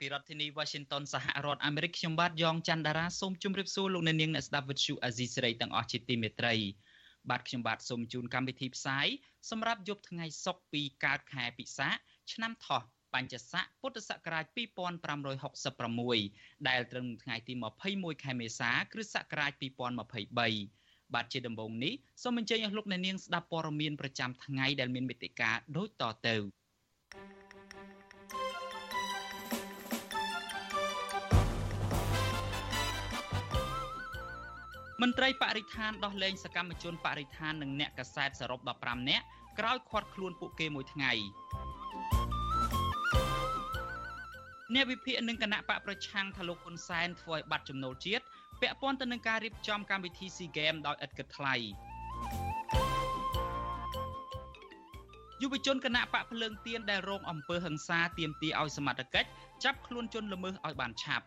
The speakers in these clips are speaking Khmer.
ពីរដ្ឋធានី Washington សហរដ្ឋអាមេរិកខ្ញុំបាទយ៉ងច័ន្ទដារាសូមជម្រាបសួរលោកអ្នកនាងអ្នកស្ដាប់ Vuthu Azizi Serai ទាំងអស់ជាទីមេត្រីបាទខ្ញុំបាទសូមជូនកម្មវិធីផ្សាយសម្រាប់យប់ថ្ងៃសុក្រពីកើតខែពិសាឆ្នាំថោះបញ្ញស័កពុទ្ធសករាជ2566ដែលត្រឹមថ្ងៃទី21ខែមេសាគ្រិស្តសករាជ2023បាទជាដំបូងនេះសូមអញ្ជើញអស់លោកអ្នកនាងស្ដាប់ព័ត៌មានប្រចាំថ្ងៃដែលមានមេត្តាដូចតទៅ មន្ត្រីបរិស្ថានដោះលែងសកម្មជនបរិស្ថាននិងអ្នកកសែតសរុប15នាក់ក្រោយឃាត់ខ្លួនពួកគេមួយថ្ងៃអ្នកវិភាគនឹងគណៈបកប្រឆាំងថាលោកហ៊ុនសែនធ្វើឲ្យបាត់ចំណូលជាតិពាក់ព័ន្ធទៅនឹងការរៀបចំកម្មវិធី SEA Games ដោយឥតគិតថ្លៃយុវជនគណៈបកភ្លើងទៀនដែលរងអំពើហិង្សាទាមទារឲ្យសមត្ថកិច្ចចាប់ខ្លួនជនល្មើសឲ្យបានឆាប់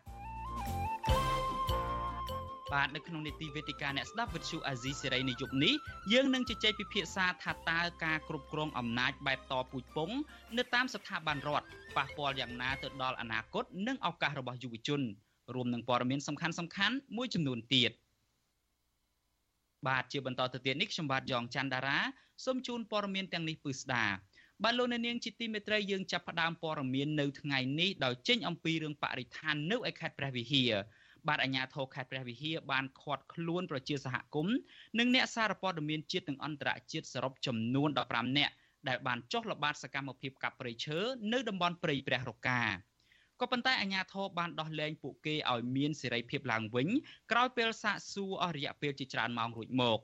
បាទនៅក្នុងនីតិវេទិកាអ្នកស្ដាប់វិទ្យុអាស៊ីសេរីនៅយប់នេះយើងនឹងជជែកពិភាក្សាថាតើការគ្រប់គ្រងអំណាចបែបតពូជពងនៅតាមស្ថាប័នរដ្ឋប៉ះពាល់យ៉ាងណាទៅដល់អនាគតនិងឱកាសរបស់យុវជនរួមនឹងព័ត៌មានសំខាន់សំខាន់មួយចំនួនទៀតបាទជាបន្តទៅទៀតនេះខ្ញុំបាទយ៉ងច័ន្ទដារាសូមជូនព័ត៌មានទាំងនេះពឺស្ដាបាទលោកអ្នកនាងជាទីមេត្រីយើងចាប់ផ្ដើមព័ត៌មាននៅថ្ងៃនេះដោយចេញអំពីរឿងបរិស្ថាននៅឯខេត្តព្រះវិហារ បាទអាជ្ញាធរខេត្តព្រះវិហារបានឃាត់ខ្លួនប្រជាសហគមន៍និងអ្នកសារព័ត៌មានជាតិនិងអន្តរជាតិសរុបចំនួន15នាក់ដែលបានចុះល្បាតសកម្មភាពកាប់ព្រៃឈើនៅតំបន់ព្រៃព្រះរកាក៏ប៉ុន្តែអាជ្ញាធរបានដោះលែងពួកគេឲ្យមានសេរីភាពឡើងវិញក្រោយពេលសាកសួរអស់រយៈពេលជាច្រើនម៉ោងរួចមក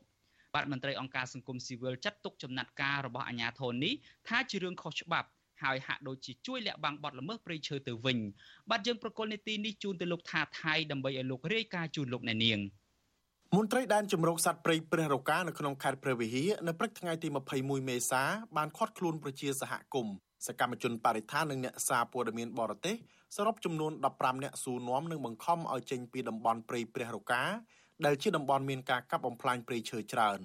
បាទមន្ត្រីអង្គការសង្គមស៊ីវិលចាត់ទុកចំណាត់ការរបស់អាជ្ញាធរនេះថាជារឿងខុសច្បាប់ ហើយហាក់ដូចជាជួយលាក់បាំងបទល្មើសព្រៃឈើទៅវិញបាទយើងប្រកុលនីតិនេះជូនទៅលោកថាថៃដើម្បីឲ្យលោករាយការណ៍ជូនលោកអ្នកនាងមន្ត្រីដែនជំរកសត្វព្រៃព្រះរកានៅក្នុងខេត្តព្រះវិហារនៅព្រឹកថ្ងៃទី21មេសាបានឃាត់ខ្លួនប្រជាសហគមន៍សកម្មជនបរិស្ថាននិងអ្នកសារព័ត៌មានបរទេសសរុបចំនួន15នាក់ស៊ូនាំនិងបង្ខំឲ្យចេញពីតំបន់ព្រៃព្រះរកាដែលជាតំបន់មានការកាប់បំផ្លាញព្រៃឈើច្រើន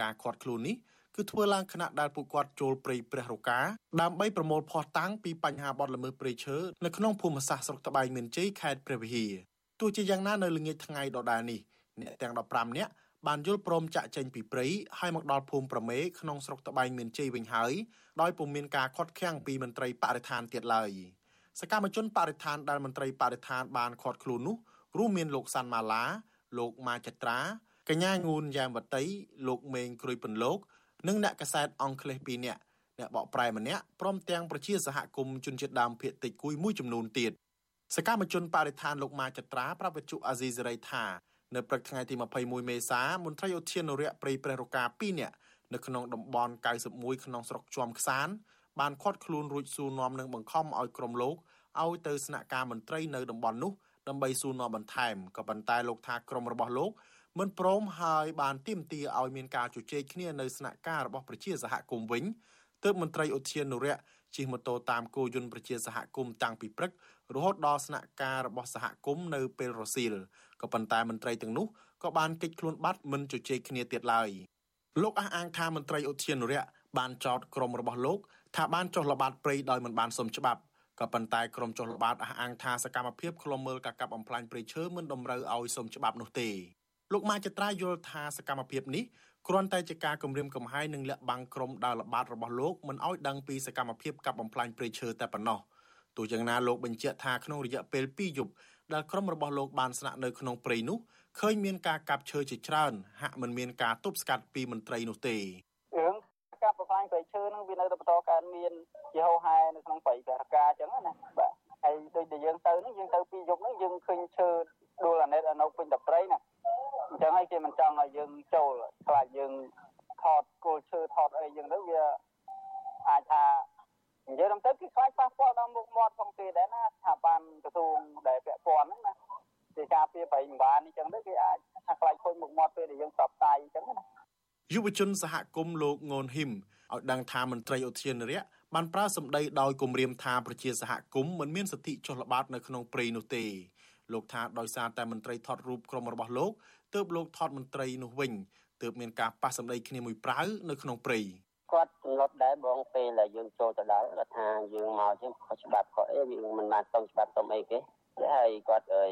ការឃាត់ខ្លួននេះ គឺធ្វើឡើងខណៈដែលពួកគាត់ចូលព្រៃព្រះរកាដើម្បីប្រមូលភស្តុតាងពីបញ្ហាបទល្មើសព្រៃឈើនៅក្នុងភូមិសាស្ត្រស្រុកត្បែងមានជ័យខេត្តព្រះវិហារទោះជាយ៉ាងណានៅល្ងាចថ្ងៃដដែលនេះអ្នកទាំង15នាក់បានយល់ព្រមចាក់ចេញពីព្រៃហើយមកដល់ភូមិប្រមេក្នុងស្រុកត្បែងមានជ័យវិញហើយដោយពុំមានការខាត់ខាំងពីមន្ត្រីបរិស្ថានទៀតឡើយសកម្មជនបរិស្ថានដែលមន្ត្រីបរិស្ថានបានខាត់ខ្លួននោះរួមមានលោកសាន់ម៉ាឡាលោកម៉ាចត្រាកញ្ញាងូនយ៉ាមវតីលោកមេងគ្រួយពន្លក និងអ្នកកសែតអង់គ្លេស2នាក់អ្នកបកប្រែម្នាក់ព្រមទាំងប្រជាសហគមន៍ជនជាតិដើមភាគតិចគួយមួយចំនួនទៀតសកម្មជនបរិស្ថានលោកម៉ាចត្រាប្រាប់វិទ្យុអាស៊ីសេរីថានៅព្រឹកថ្ងៃទី21មេសមន្ត្រីឧទ្យានុរក្សព្រៃព្រះរកា2នាក់នៅក្នុងតំបន់91ក្នុងស្រុកជាំខ្សានបានឃាត់ខ្លួនរួចសួរនាំនឹងបង្ខំឲ្យក្រុមលោកឲ្យទៅស្នាក់ការមន្ត្រីនៅតំបន់នោះដើម្បីសួរនាំបន្ថែមក៏ប៉ុន្តែលោកថាក្រុមរបស់លោក មិនព្រមហើយបានទាមទារឲ្យមានការជជែកគ្នានៅស្នាក់ការរបស់ប្រជាសហគមន៍វិញទើបមន្ត្រីឧទ្យានុរក្សជិះម៉ូតូតាមគោយន្តប្រជាសហគមន៍តាំងពីព្រឹករហូតដល់ស្នាក់ការរបស់សហគមន៍នៅពេលរសៀលក៏ប៉ុន្តែមន្ត្រីទាំងនោះក៏បានគេចខ្លួនបាត់មិនជជែកគ្នាទៀតឡើយលោកអះអាងថាមន្ត្រីឧទ្យានុរក្សបានចោទក្រុមរបស់លោកថាបានចុះល្បាតព្រៃដោយមិនបានសុំច្បាប់ក៏ប៉ុន្តែក្រុមចុះល្បាតអះអាងថាសកម្មភាពឃ្លាំមើលការកាប់បំផ្លាញព្រៃឈើមិនតម្រូវឲ្យសុំច្បាប់នោះទេ លោកម៉ាចត្រាយល់ថាសកម្មភាពនេះគ្រាន់តែជាការគម្រាមកំហែងនិងលាក់បាំងក្រុមដើរល្បាតរបស់លោកមិនឲ្យដឹងពីសកម្មភាពកាប់បំផ្លាញព្រៃឈើតែប៉ុណ្ណោះទោះយ៉ាងណាលោកបញ្ជាក់ថាក្នុងរយៈពេល2យប់ដែលក្រុមរបស់លោកបានស្នាក់នៅក្នុងព្រៃនោះឃើញមានការកាប់ឈើជាច្រើនហាក់មិនមានការទប់ស្កាត់ពីមន្ត្រីនោះទេរឿងកាប់បំផ្លាញព្រៃឈើនឹងវានៅតែបន្តកើតមានជាហោហែនៅក្នុងព្រៃព្រះរកាអញ្ចឹងណាបាទហើយដូចដែលយើងទៅនេះយើងទៅពីយប់នេះយើងឃើញឈើដួលអាណេតនៅពេញតព្រៃណា អញ្ចឹងហើយគេមិនចង់ឲ្យយើងចូលខ្លាចយើងថតគល់ឈើថតអីយើងទៅវាអាចថានិយាយទៅគេខ្លាចប៉ះពាល់ដល់មុខមាត់ផងទេដែរណាស្ថាប័នក្រសួងដែលពាក់ព័ន្ធហ្នឹងណាគេប្រៃបានអញ្ចឹងទៅគេអាចថាខ្លាចខូចមុខមាត់ពេលដែលយើងផ្សព្វផ្សាយអញ្ចឹងណាយុវជនសហគមន៍លោកងួនហ៊ីមឲ្យដឹងថាមន្ត្រីឧទ្យានុរក្សបានប្រើសម្ដីដោយគំរាមថាប្រជាសហគមន៍មិនមានសិទ្ធិចុះល្បាតនៅក្នុងព្រៃនោះទេ លោកថាដោយសារតែមន្ត្រីថតរូបក្រុមរបស់លោកទើបលោកថតមន្ត្រីនោះវិញទើបមានការប៉ះសម្ដីគ្នាមួយប្រាវនៅក្នុងព្រៃគាត់កំណត់ដែរបងពេលដែលយើងចូលទៅដល់គាត់ថាយើងមកជាងខុសច្បាប់ខុសអីវាមិនបានតង់ច្បាប់តង់អីគេហើយគាត់អី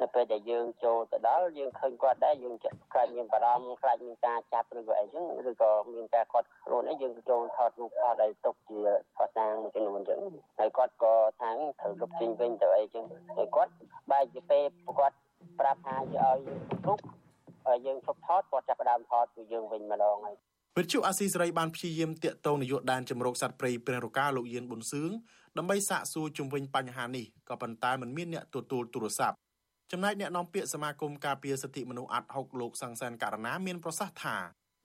នៅពេលដែលយើងចូលទៅដល់យើងឃើញគាត់ដែរយើងខ្លាចមានបារម្ភខ្លាចមានការចាប់ឬក៏អីចឹងឬក៏មានការខាត់ខ្លួនអីយើងចូលថតរូបថតឲ្យទុកជាផាសាងមួយចំនួនចឹងហើយគាត់ក៏ថាត្រូវលុបចេញវិញទៅអីចឹងហើយគាត់បែរជាពេលគាត់ប្រាប់ថាឲ្យរូបហើយយើងឈប់ថតគាត់ចាប់ផ្ដើមថតពីយើងវិញម្ដងហើយវិទ្យុអាស៊ីសេរីបានព្យាយាមតាក់ទងនាយកដែនជំរកសត្វព្រៃព្រះរកាលោកយៀនប៊ុនសឿងដើម្បីសាកសួរជំវិញបញ្ហានេះក៏ប៉ុន្តែมันមានអ្នកទទួលទូរស័ព្ទ ចំណែកអ្នកនាំពាក្យសមាគមការពារសិទ្ធិមនុស្សអាត់ហុកលោកសង្សានករណាមានប្រសាសន៍ថា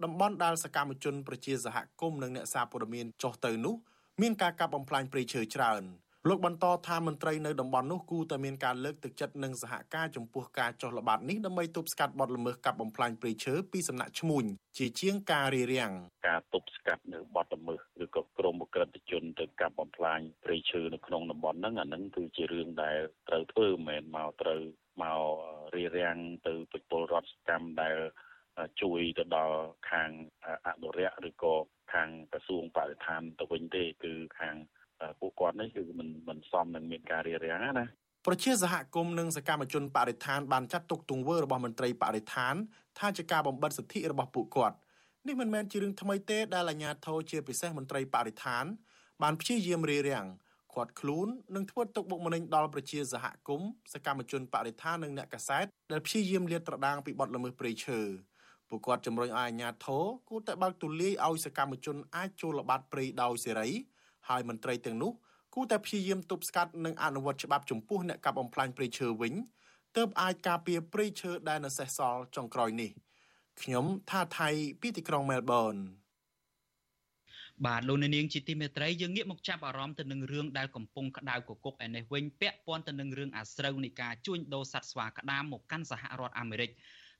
តំបន់ដែលសកម្មជនប្រជាសហគមន៍និងអ្នកសារព័ត៌មានចុះទៅនោះមានការកាប់បំផ្លាញព្រៃឈើច្រើន លោកបន្តថាមន្ត្រីនៅតំបន់នោះគួរតែមានការលើកទឹកចិត្តនិងសហការចំពោះការចុះល្បាតនេះដើម្បីទប់ស្កាត់បទល្មើសកាប់បំផ្លាញព្រៃឈើពីសំណាក់ឈ្មួញជាជាងការរារាំងការទប់ស្កាត់នៅបទល្មើសឬក៏ក្រុមអក្រិតជនទៅកាប់បំផ្លាញព្រៃឈើនៅក្នុងតំបន់ហ្នឹងអាហ្នឹងគឺជារឿងដែលត្រូវធ្វើមិនមែនមកត្រូវមករារាំងទៅពលរដ្ឋសកម្មដែលជួយទៅដល់ខាងអនុរិយឬក៏ខាងក្រសួងបរិស្ថានទៅវិញទេគឺខាង ពួកគាត់នេះគឺមិនមិនសមនឹងមានការរារាំងណាប្រជាសហគមន៍និងសកម្មជនបរិស្ថានបានចាត់ទុកទង្វើរបស់មន្ត្រីបរិស្ថានថាជាការបំបិទសិទ្ធិរបស់ពួកគាត់នេះមិនមែនជារឿងថ្មីទេដែលអាជ្ញាធរជាពិសេសមន្ត្រីបរិស្ថាន បានព្យាយាមរារាំងខាត់ខ្លួននិងធ្វើទុកបុកម្នេញដល់ប្រជាសហគមន៍សកម្មជនបរិស្ថាននិងអ្នកកាសែតដែលព្យាយាមលាតត្រដាងពីបទល្មើសព្រៃឈើពួកគាត់ជំរុញឲ្យអាជ្ញាធរគួរតែបើកទូលាយឲ្យសកម្មជនអាចចូលល្បាតព្រៃដោយសេរី ហើយមន្ត្រីទាំងនោះគួរតែព្យាយាមទប់ស្កាត់និងអនុវត្តច្បាប់ចំពោះអ្នកកាប់បំផ្លាញព្រៃឈើវិញទើបអាចការពារព្រៃឈើដែលនៅសេសសល់ចុងក្រោយនេះខ្ញុំថាថៃពីទីក្រុងមែលប៊នបាទលោកនាងជាទីមេត្រីយើងងាកមកចាប់អារម្មណ៍ទៅនឹងរឿងដែលកំពុងក្តៅគគុកឯនេះវិញពាក់ព័ន្ធទៅនឹងរឿងអាស្រូវនៃការជួញដូរសត្វស្វាក្តាមមកកាន់សហរដ្ឋអាមេរិក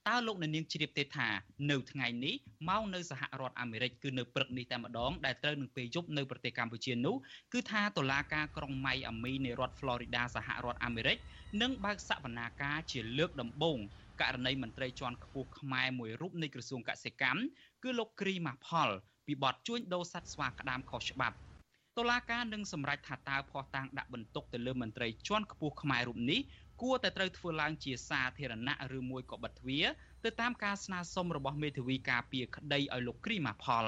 តើលោកអ្នកនាងជ្រាបទេថានៅថ្ងៃនេះមកនៅសហរដ្ឋអាមេរិកគឺនៅព្រឹកនេះតែម្ដងដែលត្រូវនឹងពេលយប់នៅប្រទេសកម្ពុជានោះគឺថាតុលាការក្រុងម៉ៃអាមីនៃរដ្ឋ Florida សហរដ្ឋអាមេរិកនឹងបើកសវនាការជាលើកដំបូងករណីមន្ត្រីជាន់ខ្ពស់ខ្មែរមួយរូបនៃក្រសួងកសិកម្មគឺលោកគ្រីម៉ាផល ពីបទជួញដូរសត្វស្វាក្តាមខុសច្បាប់តុលាការនឹងសម្រេចថាតើភ័ស្តុតាងដាក់បន្ទុកទៅលើមន្ត្រីជាន់ខ្ពស់ខ្មែររូបនេះ គួរតែត្រូវធ្វើឡើងជាសាធារណៈឬមួយក៏បិទទ្វារទៅតាមការស្នើសុំរបស់មេធាវីការពារក្តីឲ្យលោកគ្រីម៉ាផល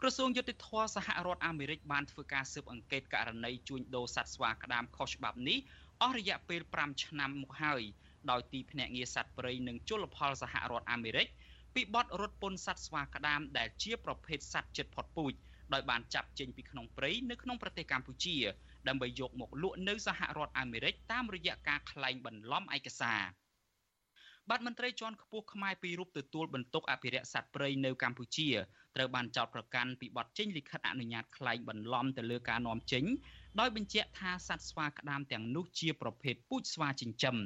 ក្រសួងយុតិធធសហរដ្ឋអាមេរិកបានធ្វើការស៊ើបអង្កេតករណីជួញដូរសត្វស្វាក្តាមខុសច្បាប់នេះអស់រយៈពេល5ឆ្នាំមកហើយដោយទីភ្នាក់ងារសត្វព្រៃនិងជលផលសហរដ្ឋអាមេរិកពីបទរត់ពន្ធសត្វស្វាក្តាមដែលជាប្រភេទសត្វជិតផុតពូជដោយបានចាប់ចេញពីក្នុងព្រៃនៅក្នុងប្រទេសកម្ពុជា ដើម្បីយកមកលក់នៅសហរដ្ឋអាមេរិកតាមរយៈការក្លែងបន្លំឯកសារបាទមន្ត្រីជាន់ខ្ពស់ខ្មែរពីររូបទទួលបន្ទុកអភិរក្សសត្វព្រៃនៅកម្ពុជាត្រូវបានចោទប្រកាន់ពីបទចេញលិខិតអនុញ្ញាតក្លែងបន្លំទៅលើការនាំចេញដោយបញ្ជាក់ថាសត្វស្វាក្តាមទាំងនោះជាប្រភេទពូជស្វាចិញ្ចឹម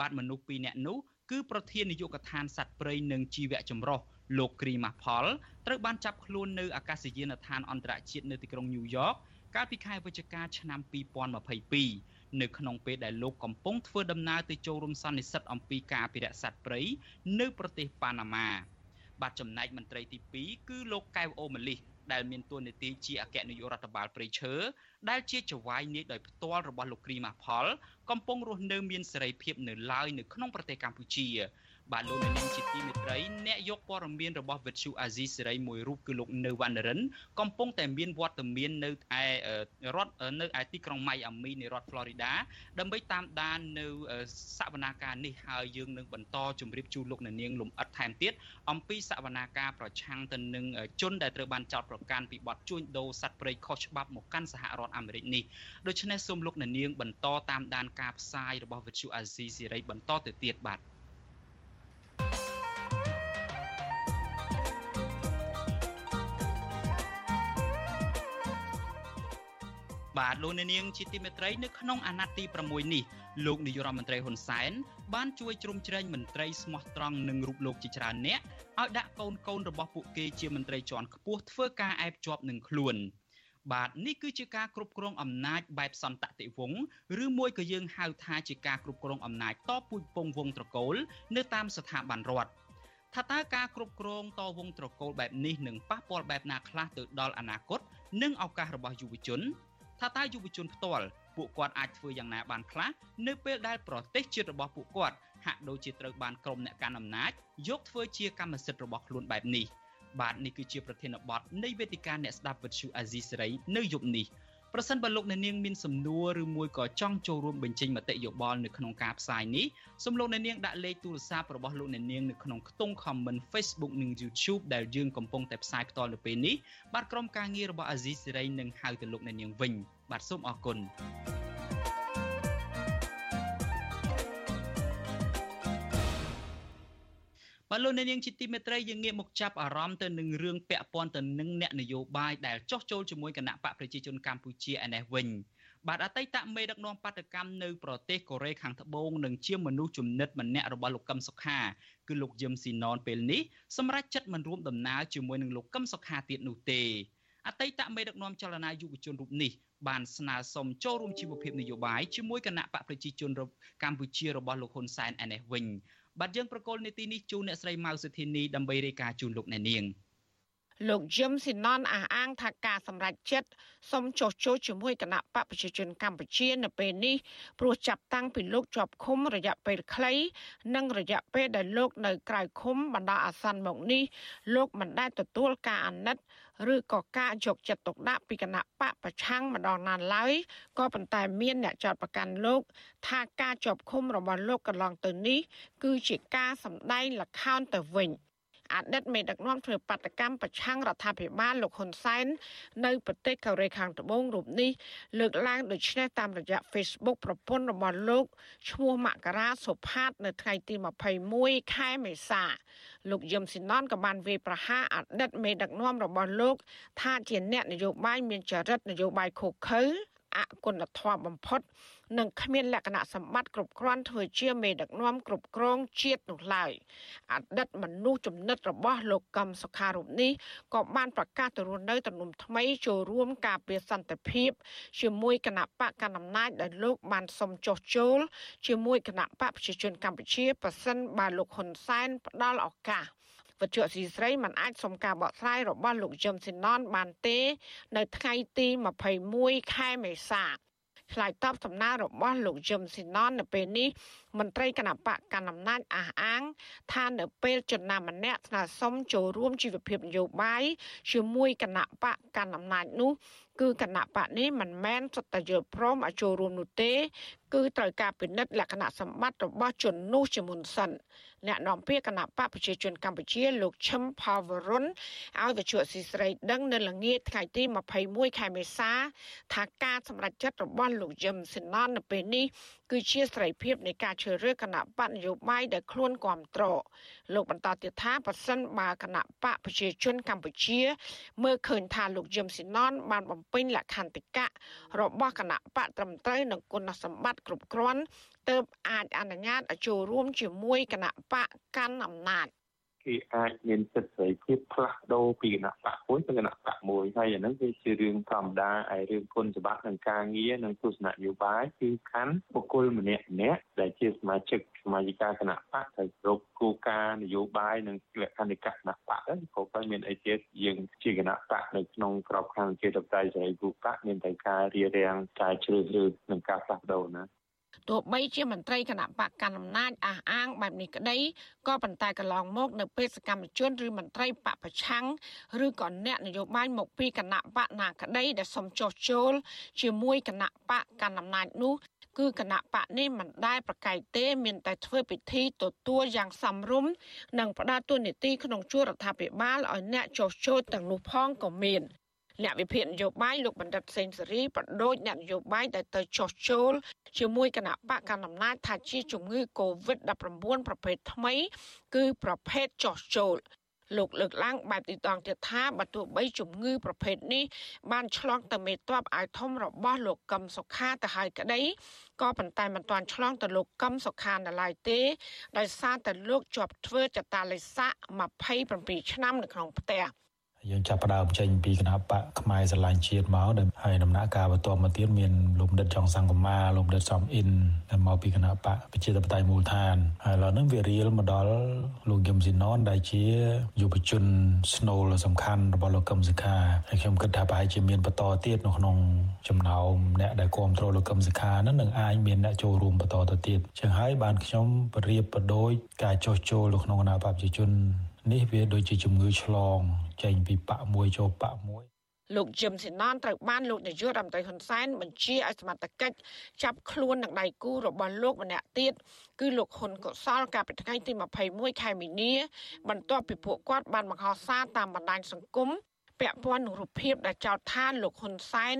បាទមនុស្សពីរនាក់នោះគឺប្រធាននាយកដ្ឋានសត្វព្រៃនិងជីវៈចម្រុះលោកគ្រីម៉ាស់ផលត្រូវបានចាប់ខ្លួននៅអាកាសយានដ្ឋានអន្តរជាតិនៅទីក្រុងញូវយ៉ក កាលពីខែវិច្ឆិកាឆ្នាំ2022នៅក្នុងពេលដែលលោកកំពុងធ្វើដំណើរទៅចូលរួមសន្និសីទអំពីការអភិរក្សសត្វព្រៃនៅប្រទេសប៉ាណាម៉ាបាទចំណែកមន្ត្រីទី2គឺលោកកែវអូម៉ាលីសដែលមានតួនាទីជាអគ្គនាយករដ្ឋបាលព្រៃឈើដែលជាចៅហ្វាយនាយដោយផ្ទាល់របស់លោកគ្រីម៉ាផល កំពុងរស់នៅមានសេរីភាពនៅឡើយនៅក្នុងប្រទេសកម្ពុជា បាទលោកនាងជាទីមេត្រីអ្នកយកព័ត៌មានរបស់វិទ្យុអាស៊ីសេរីមួយរូបគឺលោកនៅវណ្ណរិនកំពុងតែមានវត្តមាននៅឯរដ្ឋនៅឯទីក្រុងម៉ៃអាមីនៃរដ្ឋ Florida ដើម្បីតាមដាននៅសវនាការនេះហើយយើងនឹងបន្តជម្រាបជូនលោកនាងលំអិតថែមទៀតអំពីសវនាការប្រឆាំងទៅនឹងជនដែលត្រូវបានចោទប្រកាន់ពីបទជួញដូរសត្វព្រៃខុសច្បាប់មកកាន់សហរដ្ឋអាមេរិកនេះដូច្នេះសូមលោកនាងបន្តតាមដានការផ្សាយរបស់វិទ្យុអាស៊ីសេរីបន្តទៅទៀតបាទ បបាទលោកអ្នកនាងជាទីមេត្រីនៅក្នុងអាណត្តិទី6នេះលោកនាយរដ្ឋមន្ត្រីហ៊ុនសែនបានជួយជ្រោមជ្រែងមន្ត្រីស្មោះត្រង់និងរូបលោកជាច្រើនអ្នកឲ្យដាក់កូនកូនរបស់ពួកគេជាមន្ត្រីជាន់ខ្ពស់ធ្វើការអែបជាប់នឹងខ្លួនបាទនេះគឺជាការគ្រប់គ្រងអំណាចបែបសន្តតិវង្សឬមួយក៏យើងហៅថាជាការគ្រប់គ្រងអំណាចតពូជពងវងត្រកូល នៅតាមស្ថាប័នរដ្ឋថាតើការគ្រប់គ្រងតវងត្រកូលបែបនេះនឹងប៉ះពាល់បែបណាខ្លះទៅដល់អនាគតនិងឱកាសរបស់យុវជន ថាតើយុវជនផ្ទាល់ពួកគាត់អាចធ្វើយ៉ាងណាបានខ្លះនៅពេលដែលប្រទេសជាតិរបស់ពួកគាត់ហាក់ដូចជាត្រូវបានក្រុមអ្នកកាន់អំណាចយកធ្វើជាកម្មសិទ្ធិរបស់ខ្លួនបែបនេះបាទនេះគឺជាប្រធានបទនៃវេទិកាអ្នកស្ដាប់វិទ្យុអាស៊ីសេរីនៅយប់នេះ ប្រសិនបើលោកអ្នកនាងមានសំណួរឬមួយក៏ចង់ចូលរួមបញ្ចេញមតិយោបល់នៅក្នុងការផ្សាយនេះសូមលោកអ្នកនាងដាក់លេខទូរស័ព្ទរបស់លោកអ្នកនាងនៅក្នុងខ្ទង់ comment Facebook និង YouTube ដែលយើងកំពុងតែផ្សាយផ្ទាល់នៅពេលនេះបាទក្រុមការងាររបស់អាស៊ីសេរីនឹងហៅទៅលោកអ្នកនាងវិញបាទសូមអរគុណ បាទលោកអ្នកនាងជាទីមេត្រីយើងងាកមកចាប់អារម្មណ៍ទៅនឹងរឿងពាក់ព័ន្ធទៅនឹងអ្នកនយោបាយដែលចោះចូលជាមួយគណៈបកប្រជាជនកម្ពុជាឯនេះវិញបាទអតីតមេដឹកនាំបាតកម្មនៅប្រទេសកូរ៉េខាងត្បូងនិងជាមនុស្សជំនិតម្នាក់របស់លោកកឹមសុខាគឺលោកយឹមស៊ីណនពេលនេះសម្រាប់ចិត្តមិនរួមដំណើរជាមួយនឹងលោកកឹមសុខាទៀតនោះទេអតីតមេដឹកនាំចលនាយុវជនរូបនេះបានស្នើសុំចូលរួមជីវភាពនយោបាយជាមួយគណៈបកប្រជាជនកម្ពុជារបស់លោកហ៊ុនសែនឯនេះវិញ បាទយើងប្រកល់នីតិនេះជូនអ្នកស្រីម៉ៅសុធានីដើម្បីរាយការណ៍ជូនលោកអ្នកនាងលោកយឹមស៊ីណនអះអាងថាការសម្រេចចិត្តសុំចុះចូលជាមួយគណៈបកប្រជាជនកម្ពុជានៅពេលនេះព្រោះចាប់តាំងពីលោកជាប់ឃុំរយៈពេលខ្លី និងរយៈពេលដែលលោកនៅក្រៅឃុំបណ្ដោះអាសន្នមកនេះលោកមិនដែលទទួលការអាណិត ឬក៏ការយកចិត្តទុកដាក់ពីគណៈបកប្រឆាំងម្ដងណាឡើយក៏ប៉ុន្តែមានអ្នកចោទប្រកាន់លោក ថាការជាប់ឃុំរបស់លោកកន្លងទៅនេះគឺជាការសម្ដែងល្ខោនទៅវិញ។ អតីតមេដឹកនាំធ្វើបាតកម្មប្រឆាំងរដ្ឋាភិបាលលោកហ៊ុនសែននៅប្រទេសកូរ៉េខាងត្បូងរូបនេះលើកឡើងដូចនេះតាមរយៈ Facebook ប្រពន្ធរបស់លោកឈ្មោះមករាសុផាត នៅថ្ងៃទី21ខែមេសាលោកយឹមស៊ីណនក៏បានវាយប្រហារអតីតមេដឹកនាំរបស់លោក ថាជាអ្នកនយោបាយមានចរិតនយោបាយខុសខើអគុណធម៌បំផុត និងគ្មានលក្ខណៈសម្បត្តិគ្រប់គ្រាន់ធ្វើជាមេដឹកនាំគ្រប់គ្រងជាតិនោះឡើយអតីតមនុស្សចំណិតរបស់លោកកឹមសុខារូបនេះក៏បានប្រកាសទៅរស់នៅទំនុំថ្មីចូលរួមការពារសន្តិភាព ជាមួយគណៈបកកណ្ដាលអំណាចដែលលោកបានសុំចុះចូលជាមួយគណៈបកប្រជាជនកម្ពុជាប៉ះសិនបើលោកហ៊ុនសែនផ្ដល់ឱកាសវិទ្យុស៊ីស្រីមិនអាចសុំការបកស្រាយរបស់លោកយឹមស៊ីណនបានទេ នៅថ្ងៃទី21ខែមេសា ឆ្លើយតបសំណើរបស់លោកយឹមស៊ីណននៅពេលនេះមន្ត្រីគណៈបកកណ្ដាលអំណាចអះអាងថានៅពេលជនណាម្នាក់ស្នើសុំចូលរួមជីវភាពនយោបាយជាមួយគណៈបកកណ្ដាលអំណាចនោះគឺគណៈបកនេះមិនមែនសុទ្ធតែយល់ព្រមឲ្យចូលរួមនោះទេគឺត្រូវការពិនិត្យលក្ខណៈសម្បត្តិរបស់ជននោះជាមុនសិនអ្នកនាំពាក្យគណៈបកប្រជាជនកម្ពុជាលោកឈឹមផាវរុនឲ្យវិទ្យុស៊ីស្រីដឹងនៅល្ងាចថ្ងៃទី21ខែមេសា ថាការសម្រេចចិត្តរបស់លោកយឹមសិណននៅពេលនេះគឺជាសេរីភាពនៃការជ្រើសរើសគណៈបកនយោបាយដែលខ្លួនគ្រប់គ្រងលោកបន្តទៀតថាប៉ះសិនបើគណៈបកប្រជាជនកម្ពុជា មើលឃើញថាលោកយឹមស៊ីណនបានបំពេញលក្ខន្តិកៈរបស់គណៈបកត្រឹមត្រូវនិងគុណសម្បត្តិគ្រប់គ្រាន់ទើបអាចអនុញ្ញាតឲ្យចូលរួមជាមួយគណៈបកកាន់អំណាច គេអាចមានសិទ្ធិសេរីភាពផ្លាស់ប្ដូរពីគណៈបកមួយទៅគណៈបកមួយហើយអាហ្នឹងវាជារឿងធម្មតាឯរឿងគុណច្បាប់និងការងារនិងទស្សនៈនយោបាយគឺខាន់បុគ្គលម្នាក់ម្នាក់ដែលជាសមាជិកសមាជិកាគណៈបកត្រូវគ្រប់គោលការណ៍នយោបាយនិងលក្ខន្តិកៈគណៈបកហ្នឹងក៏តែមានអីទៀតយើងជាគណៈបកនៅក្នុងក្របខ័ណ្ឌជាតបតៃសេរីគូបកមានតែការរៀបរៀងការជ្រើសរើសនិងការផ្លាស់ប្ដូរណា ទោះបីជាមន្ត្រីគណៈបកកណ្ដាលអំណាចអះអាងបែបនេះក្តីក៏ប៉ុន្តែកន្លងមកនៅពេលសកម្មជនឬមន្ត្រីបកប្រឆាំងឬក៏អ្នកនយោបាយមកពីគណៈបកណាក្តីដែលសុំចុះចូល ជាមួយគណៈបកកណ្ដាលអំណាចនោះគឺគណៈបកនេះមិនដែលប្រកែកទេ មានតែធ្វើពិធីទទួលយ៉ាងសមរម្យនិងផ្ដល់ទូនីតិក្នុងជួររដ្ឋាភិបាលឲ្យអ្នកចុះចូលទាំងនោះផងក៏មាន អ្នកវិភាគនយោបាយលោកបណ្ឌិតសេងសេរីបដូចអ្នកនយោបាយដែលទៅចោះចូលជាមួយគណៈបកកណ្ដាលអំណាចថាជាជំងឺ Covid-19 ប្រភេទថ្មី គឺប្រភេទចោះចូលលោកលើកឡើងបែបទីតងទៀតថាបើទោះបីជំងឺប្រភេទនេះបានឆ្លងទៅមេតបអាយធំរបស់លោកកឹមសុខាទៅហើយក្តីក៏ប៉ុន្តែមិនទាន់ឆ្លងទៅលោកកឹមសុខានៅឡើយទេដោយសារតែលោកជាប់ធ្វើចតាលិស័ក27ឆ្នាំនៅក្នុងផ្ទះ។ យើងចាប់ផ្ដើមចេញពីគណៈបកខ្មែរស្រឡាញ់ជាតិមកដែលហើយដំណាក់កាលបន្តមកទៀតមានលោកដិតចុងសង្គមាលោកដិតសំអ៊ិនដែលមកពីគណៈបកប្រជាធិបតេយ្យមូលដ្ឋានហើយឥឡូវហ្នឹងវារៀលមកដល់លោកយឹមស៊ីណនដែលជាយុវជនស្នូលសំខាន់របស់លោកកឹមសុខាហើយខ្ញុំគិតថាប្រហែលជាមានបន្តទៀតនៅក្នុងចំណោមអ្នកដែលគ្រប់គ្រងលោកកឹមសុខាហ្នឹងនឹងអាចមានអ្នកចូលរួមបន្តទៅទៀតចឹងហើយបានខ្ញុំប្រៀបប្រដូចការចោះចូលនៅក្នុងគណៈបកប្រជាជន នេះវាដូចជាជំងឺឆ្លង ចេញពីបាក់មួយចូលបាក់មួយលោកជឹមស៊ីណនត្រូវបានលោកនាយករដ្ឋមន្ត្រីហ៊ុនសែនបញ្ជាឲ្យសមត្ថកិច្ចចាប់ខ្លួននឹងដៃគូរបស់លោកម្នាក់ទៀតគឺលោកហ៊ុនកុសលកាលពីថ្ងៃទី21ខែមីនា បន្ទាប់ពីពួកគាត់បានបង្ហោះសារតាមបណ្ដាញសង្គមពាក់ព័ន្ធនឹងរូបភាពដែលចោទថាលោកហ៊ុនសែន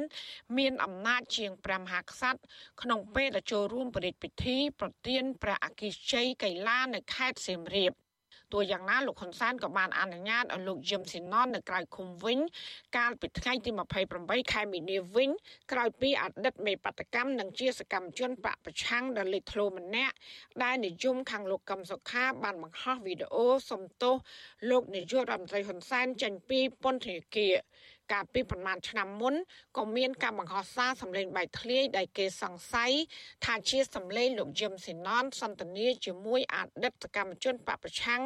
មានអំណាចជាងព្រះមហាក្សត្រក្នុងពេលដែលចូលរួមបរិយាពិធី ប្រទានព្រះអគិជ័យកៃឡានៅខេត្តសៀមរាប ទោះយ៉ាងណាលោកហ៊ុនសែនក៏បានអនុញ្ញាតឲ្យលោកយឹមស៊ីណននៅក្រៅឃុំវិញ កាលពីថ្ងៃទី28ខែមីនាវិញក្រោយពីអតីតមេបដកម្មនិងជាសកម្មជនបកប្រឆាំងដ៏លេចធ្លោម្នាក់ដែលនិយមខាងលោកកឹមសុខាបានបង្ហោះវីដេអូសំទោសលោកនាយករដ្ឋមន្ត្រីហ៊ុនសែនចេញពីពន្ធនាគារ កាលពីប្រមាណឆ្នាំមុនក៏មានការបង្ហោះសារសម្លេងបែកធ្លាយដែលគេសង្ស័យថាជាសម្លេងលោកយឹមស៊ីណនសន្ទនាជាមួយអតីតសកម្មជនបពប្រឆាំង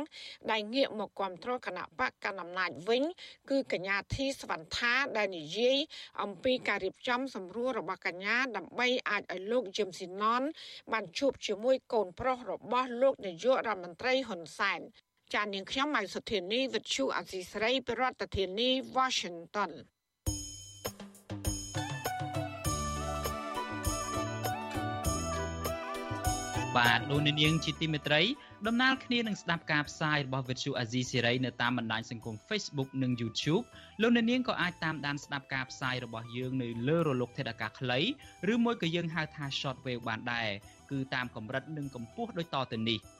ដែលងាកមកគ្រប់គ្រងគណៈបកកណ្ដាលអំណាចវិញ គឺកញ្ញាធីសវណ្ណថា ដែលនិយាយអំពីការរៀបចំសម្រួលរបស់កញ្ញាដើម្បីអាចឲ្យលោកយឹមស៊ីណនបានជួបជាមួយកូនប្រុសរបស់លោកនាយករដ្ឋមន្ត្រីហ៊ុនសែន ចាននាងខ្ញុំម៉ៃសុធានីវិទ្យុអសីស្រីប្រធានាធិបតី Washington បាទលោកនាងជាទីមេត្រីដំណើរគ្នានឹងស្ដាប់ការផ្សាយរបស់វិទ្យុអាស៊ីសេរីនៅតាមបណ្ដាញសង្គម Facebook និង YouTube លោកនាងក៏អាចតាមដានស្ដាប់ការផ្សាយរបស់យើងនៅលើរលកធាតុអាកាសខ្លីឬមួយក៏យើងហៅថា Shortwave បានដែរគឺតាមកម្រិតនិងកម្ពស់ដូចតទៅនេះ។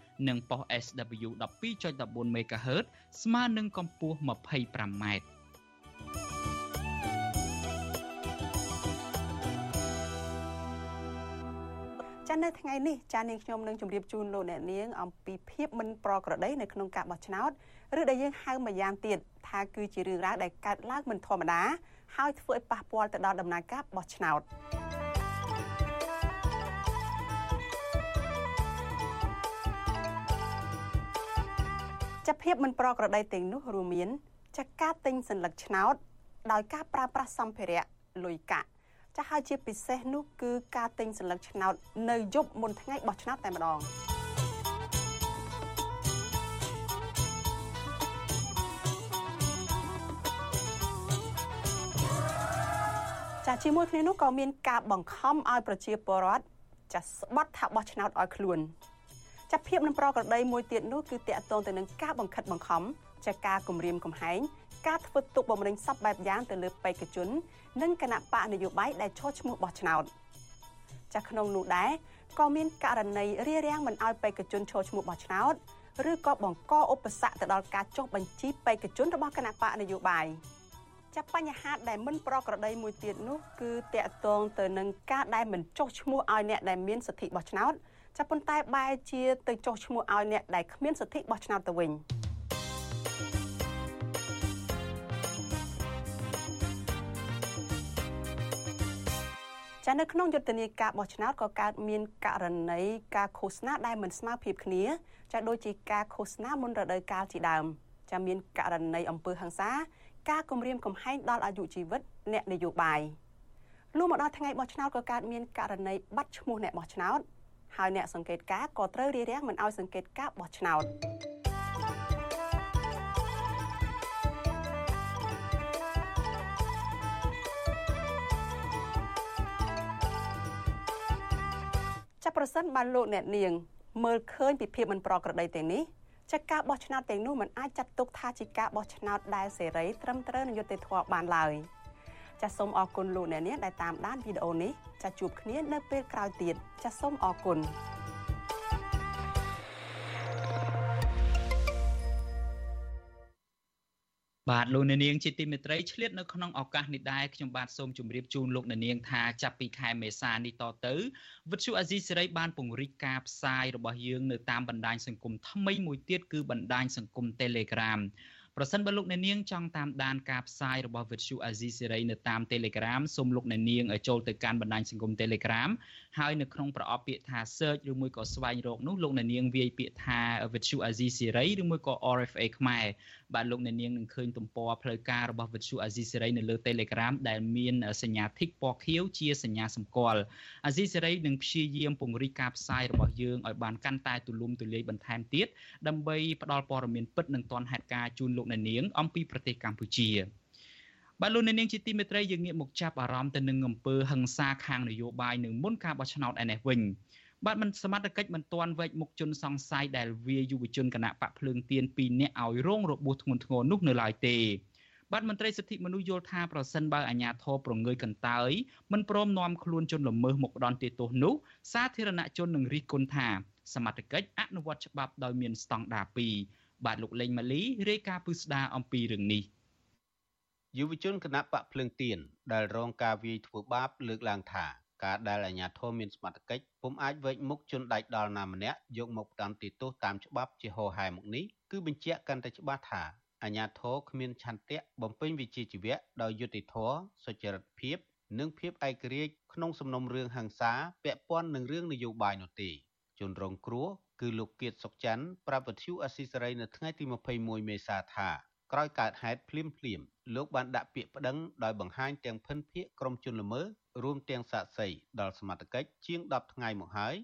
និងប៉ុស SW 12.14 MHz ស្មើនឹងកម្ពស់ 25m ចានៅថ្ងៃនេះចានាងខ្ញុំនឹងជម្រាបជូនលោកអ្នកនាងអំពីភាពមិនប្រក្រតីនៅក្នុងការបោះឆ្នោតឬដែលយើងហៅម្យ៉ាងទៀតថាគឺជារឿងរ៉ាវដែលកើតឡើងមិនធម្មតាហើយធ្វើឲ្យប៉ះពាល់ទៅដល់ដំណើរការបោះឆ្នោត ចាភាពមិនប្រក្រតីទាំងនោះរួមមានចាការទិញសញ្ញាឆ្នោត ដោយការប្រើប្រាស់សម្ភារៈលុយកាក់ចាហើយជាពិសេសនោះគឺការទិញសញ្ញាឆ្នោត នៅយប់មុនថ្ងៃបោះឆ្នោតតែម្ដងចាជាមួយគ្នានោះក៏មានការបង្ខំឲ្យប្រជាពលរដ្ឋចាស្បត់ថាបោះឆ្នោតឲ្យខ្លួន ចាប់ភាពនឹងប្រក្រតីមួយទៀតនោះគឺតាក់ទងទៅនឹងការបង្ខិតបង្ខំចាការគម្រាមកំហែងការធ្វើទុកបុកម្នេញសពបែបយ៉ាងទៅលើបេក្ខជន និងគណៈបកនយោបាយដែលឈរឈ្មោះបោះឆ្នោតចាក្នុងនោះដែរក៏មានករណីរារាំងមិនឲ្យបេក្ខជនឈរឈ្មោះបោះឆ្នោតឬក៏បង្កឧបសគ្គទៅដល់ការចុះបញ្ជីបេក្ខជនរបស់គណៈបកនយោបាយចាប់បញ្ហាដែលមិនប្រក្រតីមួយទៀតនោះគឺតកតងទៅនឹងការដែលមិនចុះឈ្មោះឲ្យអ្នកដែលមានសិទ្ធិបោះឆ្នោត ចាប៉ុន្តែបែរជាទៅចុះឈ្មោះឲ្យអ្នកដែលគ្មានសិទ្ធិបោះឆ្នោតទៅវិញចានៅក្នុងយុទ្ធនាការបោះឆ្នោតក៏កើតមានករណីការឃោសនាដែលមិនស្មើភាពគ្នាចាដូចជាការឃោសនាមុនរដូវកាលជាដើមចាមានករណីអំពើហិង្សា ការគំរាមកំហែងដល់អាយុជីវិតអ្នកនយោបាយលុះមកដល់ថ្ងៃបោះឆ្នោតក៏កើតមានករណីបាត់ឈ្មោះអ្នកបោះឆ្នោត ហើយអ្នកសង្កេតការក៏ត្រូវរារាំងមិនឲ្យសង្កេតការបោះឆ្នោតចាប់ប្រសិនបានលោកអ្នកនាងមើលឃើញពីភាពមិនប្រក្រតីទាំងនេះចាការបោះឆ្នោតទាំងនោះមិនអាចចាត់ទុកថាជាការបោះឆ្នោតដែលសេរីត្រឹមត្រូវនឹងយុត្តិធម៌បានឡើយ។ ចាសសូមអរគុណលោកអ្នកនាងដែលតាមដានវីដេអូនេះចាសជួបគ្នានៅពេលក្រោយទៀតចាសសូមអរគុណបាទលោកអ្នកនាងជាទីមេត្រីឆ្លៀតនៅក្នុងឱកាសនេះដែរខ្ញុំបាទសូមជម្រាបជូនលោកអ្នកនាងថាចាប់ពីខែមេសានេះតទៅវិទ្យុអាស៊ីសេរីបានពង្រីកការផ្សាយរបស់យើងនៅតាមបណ្ដាញសង្គមថ្មីមួយទៀតគឺបណ្ដាញសង្គម Telegram ប្រសិនបើលោកអ្នកនាងចង់តាមដានការផ្សាយរបស់ Vuthu Azizi Serai នៅតាម Telegram សូមលោកអ្នកនាងចូលទៅកាន់បណ្ដាញសង្គម Telegram ហើយនៅក្នុងប្រអប់ពាក្យថា search ឬមួយក៏ស្វែងរកនោះលោកអ្នកនាងវាយពាក្យថា Vuthu Azizi Serai ឬមួយក៏ RFA ខ្មែរបាទលោកអ្នកនាងនឹងឃើញទំព័រផ្លូវការរបស់ Vuthu Azizi Serai នៅលើ Telegram ដែលមានសញ្ញា tick ពណ៌ខៀវជាសញ្ញាសម្គាល់ Azizi Serai នឹងព្យាយាមពង្រីកការផ្សាយរបស់យើងឲ្យបានកាន់តែទូលំទូលាយបន្ថែមទៀតដើម្បីផ្ដល់ព័ត៌មានពិតនិងទាន់ហេតុការណ៍ជូនលោកអ្នកនាងអំពីប្រទេសកម្ពុជាបាទលោកអ្នកនាងជាទីមេត្រីយើងងាកមកចាប់អារម្មណ៍ទៅនឹងអំពើហិង្សាខាងនយោបាយនៅមុនការបោះឆ្នោតឯនេះវិញបាទមិនសមត្ថកិច្ចមិនទាន់វែកមុខជនសង្ស័យដែលវាយុវជនគណៈបកភ្លើងទៀន2នាក់ឲ្យរងរបួសធ្ងន់ធ្ងរនោះនៅឡើយទេបាទមន្ត្រីសិទ្ធិមនុស្សយល់ថាប្រសិនបើអាជ្ញាធរប្រងើយកន្តើយមិនព្រមនាំខ្លួនជនល្មើសមកផ្ដន់ទោសនោះសាធារណជននឹងរិះគន់ថាសមត្ថកិច្ចអនុវត្តច្បាប់ដោយមានស្តង់ដារ2 បាទលោកលេងម៉ាលីរាយការណ៍ពឹស្ដារអំពីរឿងនេះយុវជនគណៈបកភ្លើងទៀនដែលរងការវាយធ្វើបាបលើកឡើងថាការដែលអាជ្ញាធរមានសមត្ថកិច្ចពុំអាចវែកមុខជនដាច់ដល់ណាម្នាក់យកមកផ្ដន្ទាទោសតាមច្បាប់ជាហោហែមុខនេះគឺបញ្ជាក់កាន់តែច្បាស់ថាអាជ្ញាធរគ្មានឆន្ទៈបំពេញវិជ្ជាជីវៈដោយយុត្តិធម៌សុចរិតភាព និងភាពឯករាជ្យក្នុងសំណុំរឿងហិង្សាពាក់ព័ន្ធនឹងរឿងនយោបាយនោះទេជនរងគ្រោះ គឺលោកគៀតសុកច័ន្ទប្រាប់វិទ្យុអស៊ីសេរីនៅថ្ងៃទី21មេសាថាក្រោយកើតហេតុភ្លាមភ្លាមលោកបានដាក់ពាក្យប្តឹងដោយបង្ហាញទាំងភិនភាកក្រុមជនល្មើសរួមទាំងសាក្សីដល់សមត្ថកិច្ចជាង10ថ្ងៃមកហើយ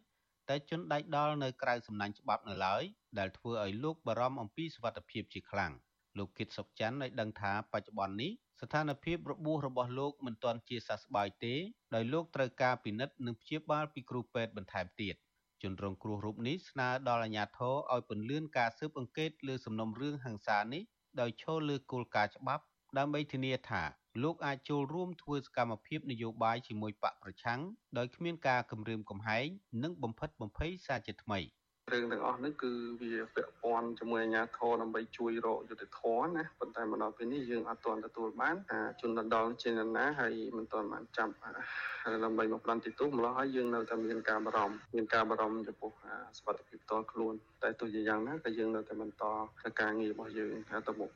តែជនដៃដល់នៅក្រៅសំណាញ់ច្បាប់នៅឡើយដែលធ្វើឲ្យលោកបារម្ភអំពីសុវត្ថិភាពជាខ្លាំងលោកគិតសុកច័ន្ទឲ្យដឹងថាបច្ចុប្បន្ននេះស្ថានភាពរបួសរបស់លោកមិនទាន់ជាសះស្បើយទេដោយលោកត្រូវការពិនិត្យនិងព្យាបាលពីគ្រូពេទ្យបន្ថែមទៀត ជនរងគ្រោះរូបនេះស្នើដល់អាជ្ញាធរឲ្យពន្យាការស៊ើបអង្កេតលើសំណុំរឿងហិង្សានេះដោយឈលលើគោលការណ៍ច្បាប់ ដើម្បីធានាថាលោកអាចចូលរួមធ្វើសកម្មភាពនយោបាយជាមួយបកប្រឆាំងដោយគ្មានការគំរាមកំហែងនិងបំផិតបំភ័យសារជាថ្មី។ រឿងទាំងអស់នេះគឺវាពាក់ព័ន្ធជាមួយអាជ្ញាធរដើម្បីជួយរកយុត្តិធម៌ណាប៉ុន្តែមកដល់ពេលនេះយើងអត់ទាន់ទទួលបានថាជនដណ្ដុលជានរណាហើយមិនទាន់បានចាប់ដើម្បីមកផ្ដន់ទីទូម្ល៉េះហើយយើងនៅតែមានការបារម្ភមានការបារម្ភចំពោះសុខភាពផ្ទាល់ខ្លួនតែទោះជាយ៉ាងណាក៏យើងនៅតែបន្តការងាររបស់យើងទៅមុខ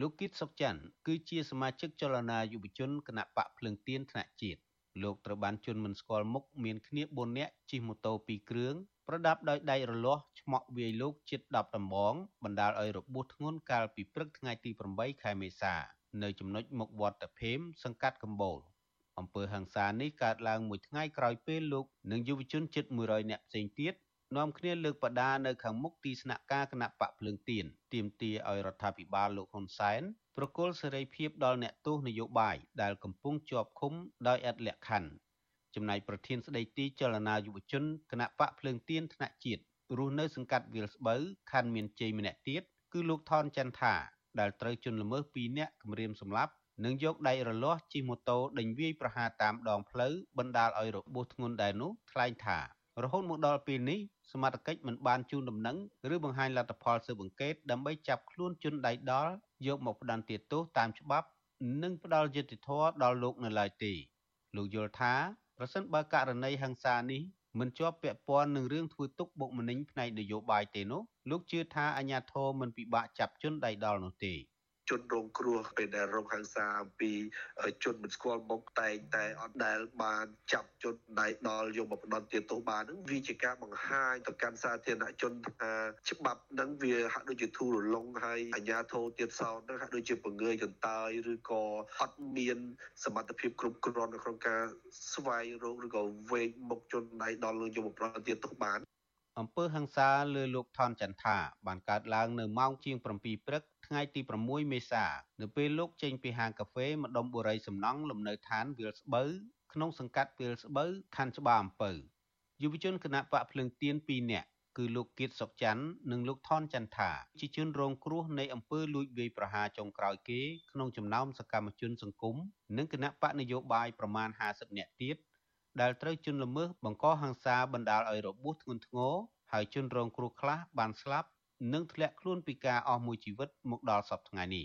លោកគិតសុកច័ន្ទគឺជាសមាជិកចលនាយុវជនគណៈបកភ្លឹងទៀនថ្នាក់ជាតិ លោកត្រូវបានជន់មិនស្គាល់មុខមានគ្នា4នាក់ជិះម៉ូតូ2គ្រឿងប្រដាប់ដោយដែករលាស់ឆ្មក់វាយលោកជិត10ដំបងបណ្ដាលឲ្យរបួសធ្ងន់កាលពីព្រឹកថ្ងៃទី8ខែមេសានៅចំណុចមុខវត្តតាភេមសង្កាត់កំបូលអំពើហិង្សានេះកើតឡើងមួយថ្ងៃក្រោយពេលលោកនិងយុវជនជិត100នាក់ផ្សេងទៀតនាំគ្នាលើកបដានៅខាងមុខទីស្នាក់ការគណៈបកភ្លើងទៀនទាមទារឲ្យរដ្ឋាភិបាលលោកហ៊ុនសែន ប្រគល់សេរីភាពដល់អ្នកទោសនយោបាយដែលកំពុងជាប់ឃុំដោយឥតលក្ខខណ្ឌចំណែកប្រធានស្ដីទីចលនាយុវជនគណៈបកភ្លើងទៀនថ្នាក់ជាតិរស់នៅសង្កាត់វាលស្បូវខណ្ឌមានជ័យម្នាក់ទៀតគឺលោកថនច័ន្ទថាដែលត្រូវជន់ល្មើស2នាក់គំរាមសម្លាប់និងយកដៃរលាស់ជិះម៉ូតូដេញវាយប្រហារតាមដងផ្លូវបណ្ដាលឲ្យរបួសធ្ងន់ដែរនោះថ្លែងថារហូតមកដល់ពេលនេះសមត្ថកិច្ចមិនបានជូនដំណឹងឬបង្ហាញលទ្ធផលស៊ើបអង្កេតដើម្បីចាប់ខ្លួនជនដៃដល់ យកមកផ្ដន្ទាទោសតាមច្បាប់និងផ្ដល់យុត្តិធម៌ដល់លោកនៅឡើយទេលោកយល់ថាប្រសិនបើករណីហិង្សានេះមិនជាប់ពាក់ព័ន្ធនឹងរឿងធ្វើទុកបុកម្នេញផ្នែកនយោបាយទេនោះលោកជឿថាអាញាធរមិនពិបាកចាប់ជនដៃដល់នោះទេ ជនរងគ្រោះពេលដែលរងហិង្សាអំពីជនមិនស្គាល់មុខតែងតែអត់ដែលបានចាប់ជនដៃដល់យកមកផ្ដន់ទាទោសបាននឹងវាជាការបង្ហាញទៅកាន់សាធារណជនថាច្បាប់នឹងវាហាក់ដូចជាធូររលុងហើយអាជ្ញាធរទៀតសោតនឹងហាក់ដូចជាបង្ងើយកន្តើយឬក៏អត់មានសមត្ថភាពគ្រប់គ្រាន់នៅក្នុងការស្វែងរកឬក៏វែងមុខជនដៃដល់យកមកផ្ដន់ទាទោសបាន អំពើហ ংস ាលើលោកថនចន្ទថាបានកើតឡើងនៅម៉ោងជាង7ព្រឹកថ្ងៃទី6មេសានៅពេលលោកចេញពីហាងកាហ្វេម្ដុំបុរីសំណង់លំនៅឋានវាលស្បូវក្នុងសង្កាត់វាលស្បូវខណ្ឌច្បារអំពៅយុវជនគណៈបកភ្លើងទៀន2នាក់គឺលោកគៀតសុកច័ន្ទនិងលោកថនចន្ទថាជាជនរងគ្រោះនៃអំពើលួចវាយប្រហារចុងក្រោយគេក្នុងចំណោមសកម្មជនសង្គមនិងគណៈបកនយោបាយប្រមាណ50នាក់ទៀត ដែលត្រូវជន់ល្មើសបង្កហិង្សាបណ្ដាលឲ្យរបួសធ្ងន់ធ្ងរហើយជនរងគ្រោះខ្លះបានស្លាប់និងធ្លាក់ខ្លួនពីការអស់មួយជីវិតមកដល់សពថ្ងៃនេះ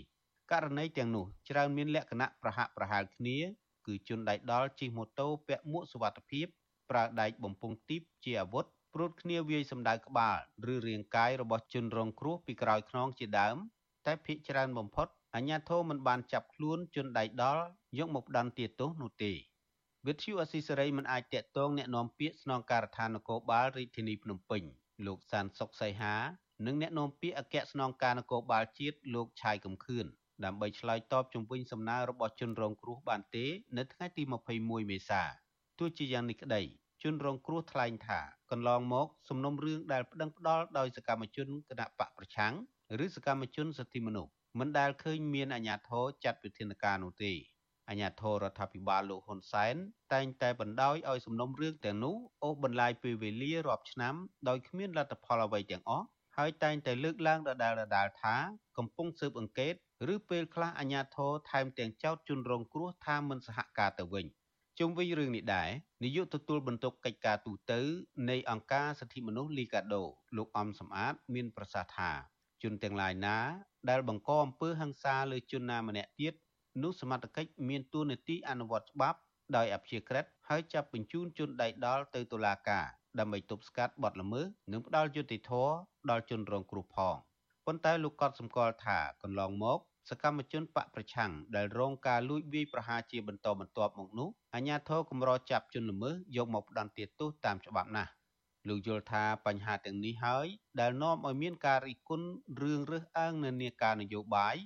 ករណីទាំងនោះច្រើនមានលក្ខណៈប្រហាក់ប្រហែលគ្នា គឺជនដៃដល់ជិះម៉ូតូពាក់មួកសុវត្ថិភាពប្រើដែកបំពង់ទីបជាអាវុធព្រួតគ្នាវាយសម្ដៅក្បាលឬរាងកាយរបស់ជនរងគ្រោះពីក្រោយខ្នងជាដើម តែភ ieck ច្រើនបំផុតអាជ្ញាធរមិនបានចាប់ខ្លួនជនដៃដល់យកមកផ្ដន្ទាទោសនោះទេ វិទ្យុអស៊ីសេរីមិនអាចតាក់ទងแนะនាំពាក្យស្នងការដ្ឋាននគរបាលរាជធានីភ្នំពេញលោកសានសុកសីហានិងអ្នកនាំពាក្យអគ្គស្នងការនគរបាលជាតិលោកឆាយកំខឿនដើម្បីឆ្លើយតបជំវិញសំណើរបស់ជនរងគ្រោះបានទេ នៅថ្ងៃទី21មេសាទោះជាយ៉ាងនេះក្តីជនរងគ្រោះថ្លែងថាកន្លងមកសំណុំរឿងដែលប្តឹងផ្ដាល់ដោយសកម្មជនគណៈបកប្រឆាំងឬសកម្មជនសិទ្ធិមនុស្សមិនដែលឃើញមានអាជ្ញាធរចាត់វិធានការនោះទេ អាជ្ញាធររដ្ឋាភិបាលលោកហ៊ុនសែនតែងតែបណ្ដោយឲ្យសំណុំរឿងទាំងនោះអូសបន្លាយពេលវេលារាប់ឆ្នាំដោយគ្មានលទ្ធផលអ្វីទាំងអស់ហើយតែងតែលើកឡើងដដែលៗថាកំពុងស៊ើបអង្កេតឬពេលខ្លះអាជ្ញាធរថែមទាំងចោទជនរងគ្រោះថាមិនសហការទៅវិញជុំវិញរឿងនេះដែរនាយកទទួលបន្ទុកកិច្ចការទូតនៃអង្គការសិទ្ធិមនុស្សលីកាដូលោកអំសំអាត មានប្រសាសន៍ថាជនទាំងឡាយណាដែលបង្កអំពើហិង្សាលើជនណាម្នាក់ទៀត នោះសមត្ថកិច្ចមានទួនាទីអនុវត្តច្បាប់ដោយអព្យាក្រឹតហើយចាប់បញ្ជូនជនដៃដល់ទៅតុលាការដើម្បីទប់ស្កាត់បទល្មើសនិងផ្ដល់យុត្តិធម៌ដល់ជនរងគ្រោះផងប៉ុន្តែលោកកត់សម្គាល់ថាកន្លងមកសកម្មជនបកប្រឆាំងដែលរងការលួចវាយប្រហារជាបន្តបន្ទាប់មកនោះអាជ្ញាធរកម្រចាប់ជនល្មើសយកមកផ្ដន្ទាទោសតាមច្បាប់ណាស់លោកយល់ថាបញ្ហាទាំងនេះហើយដែលនាំឲ្យមានការរិះគន់រឿងរើសអើងនៅនាការនយោបាយ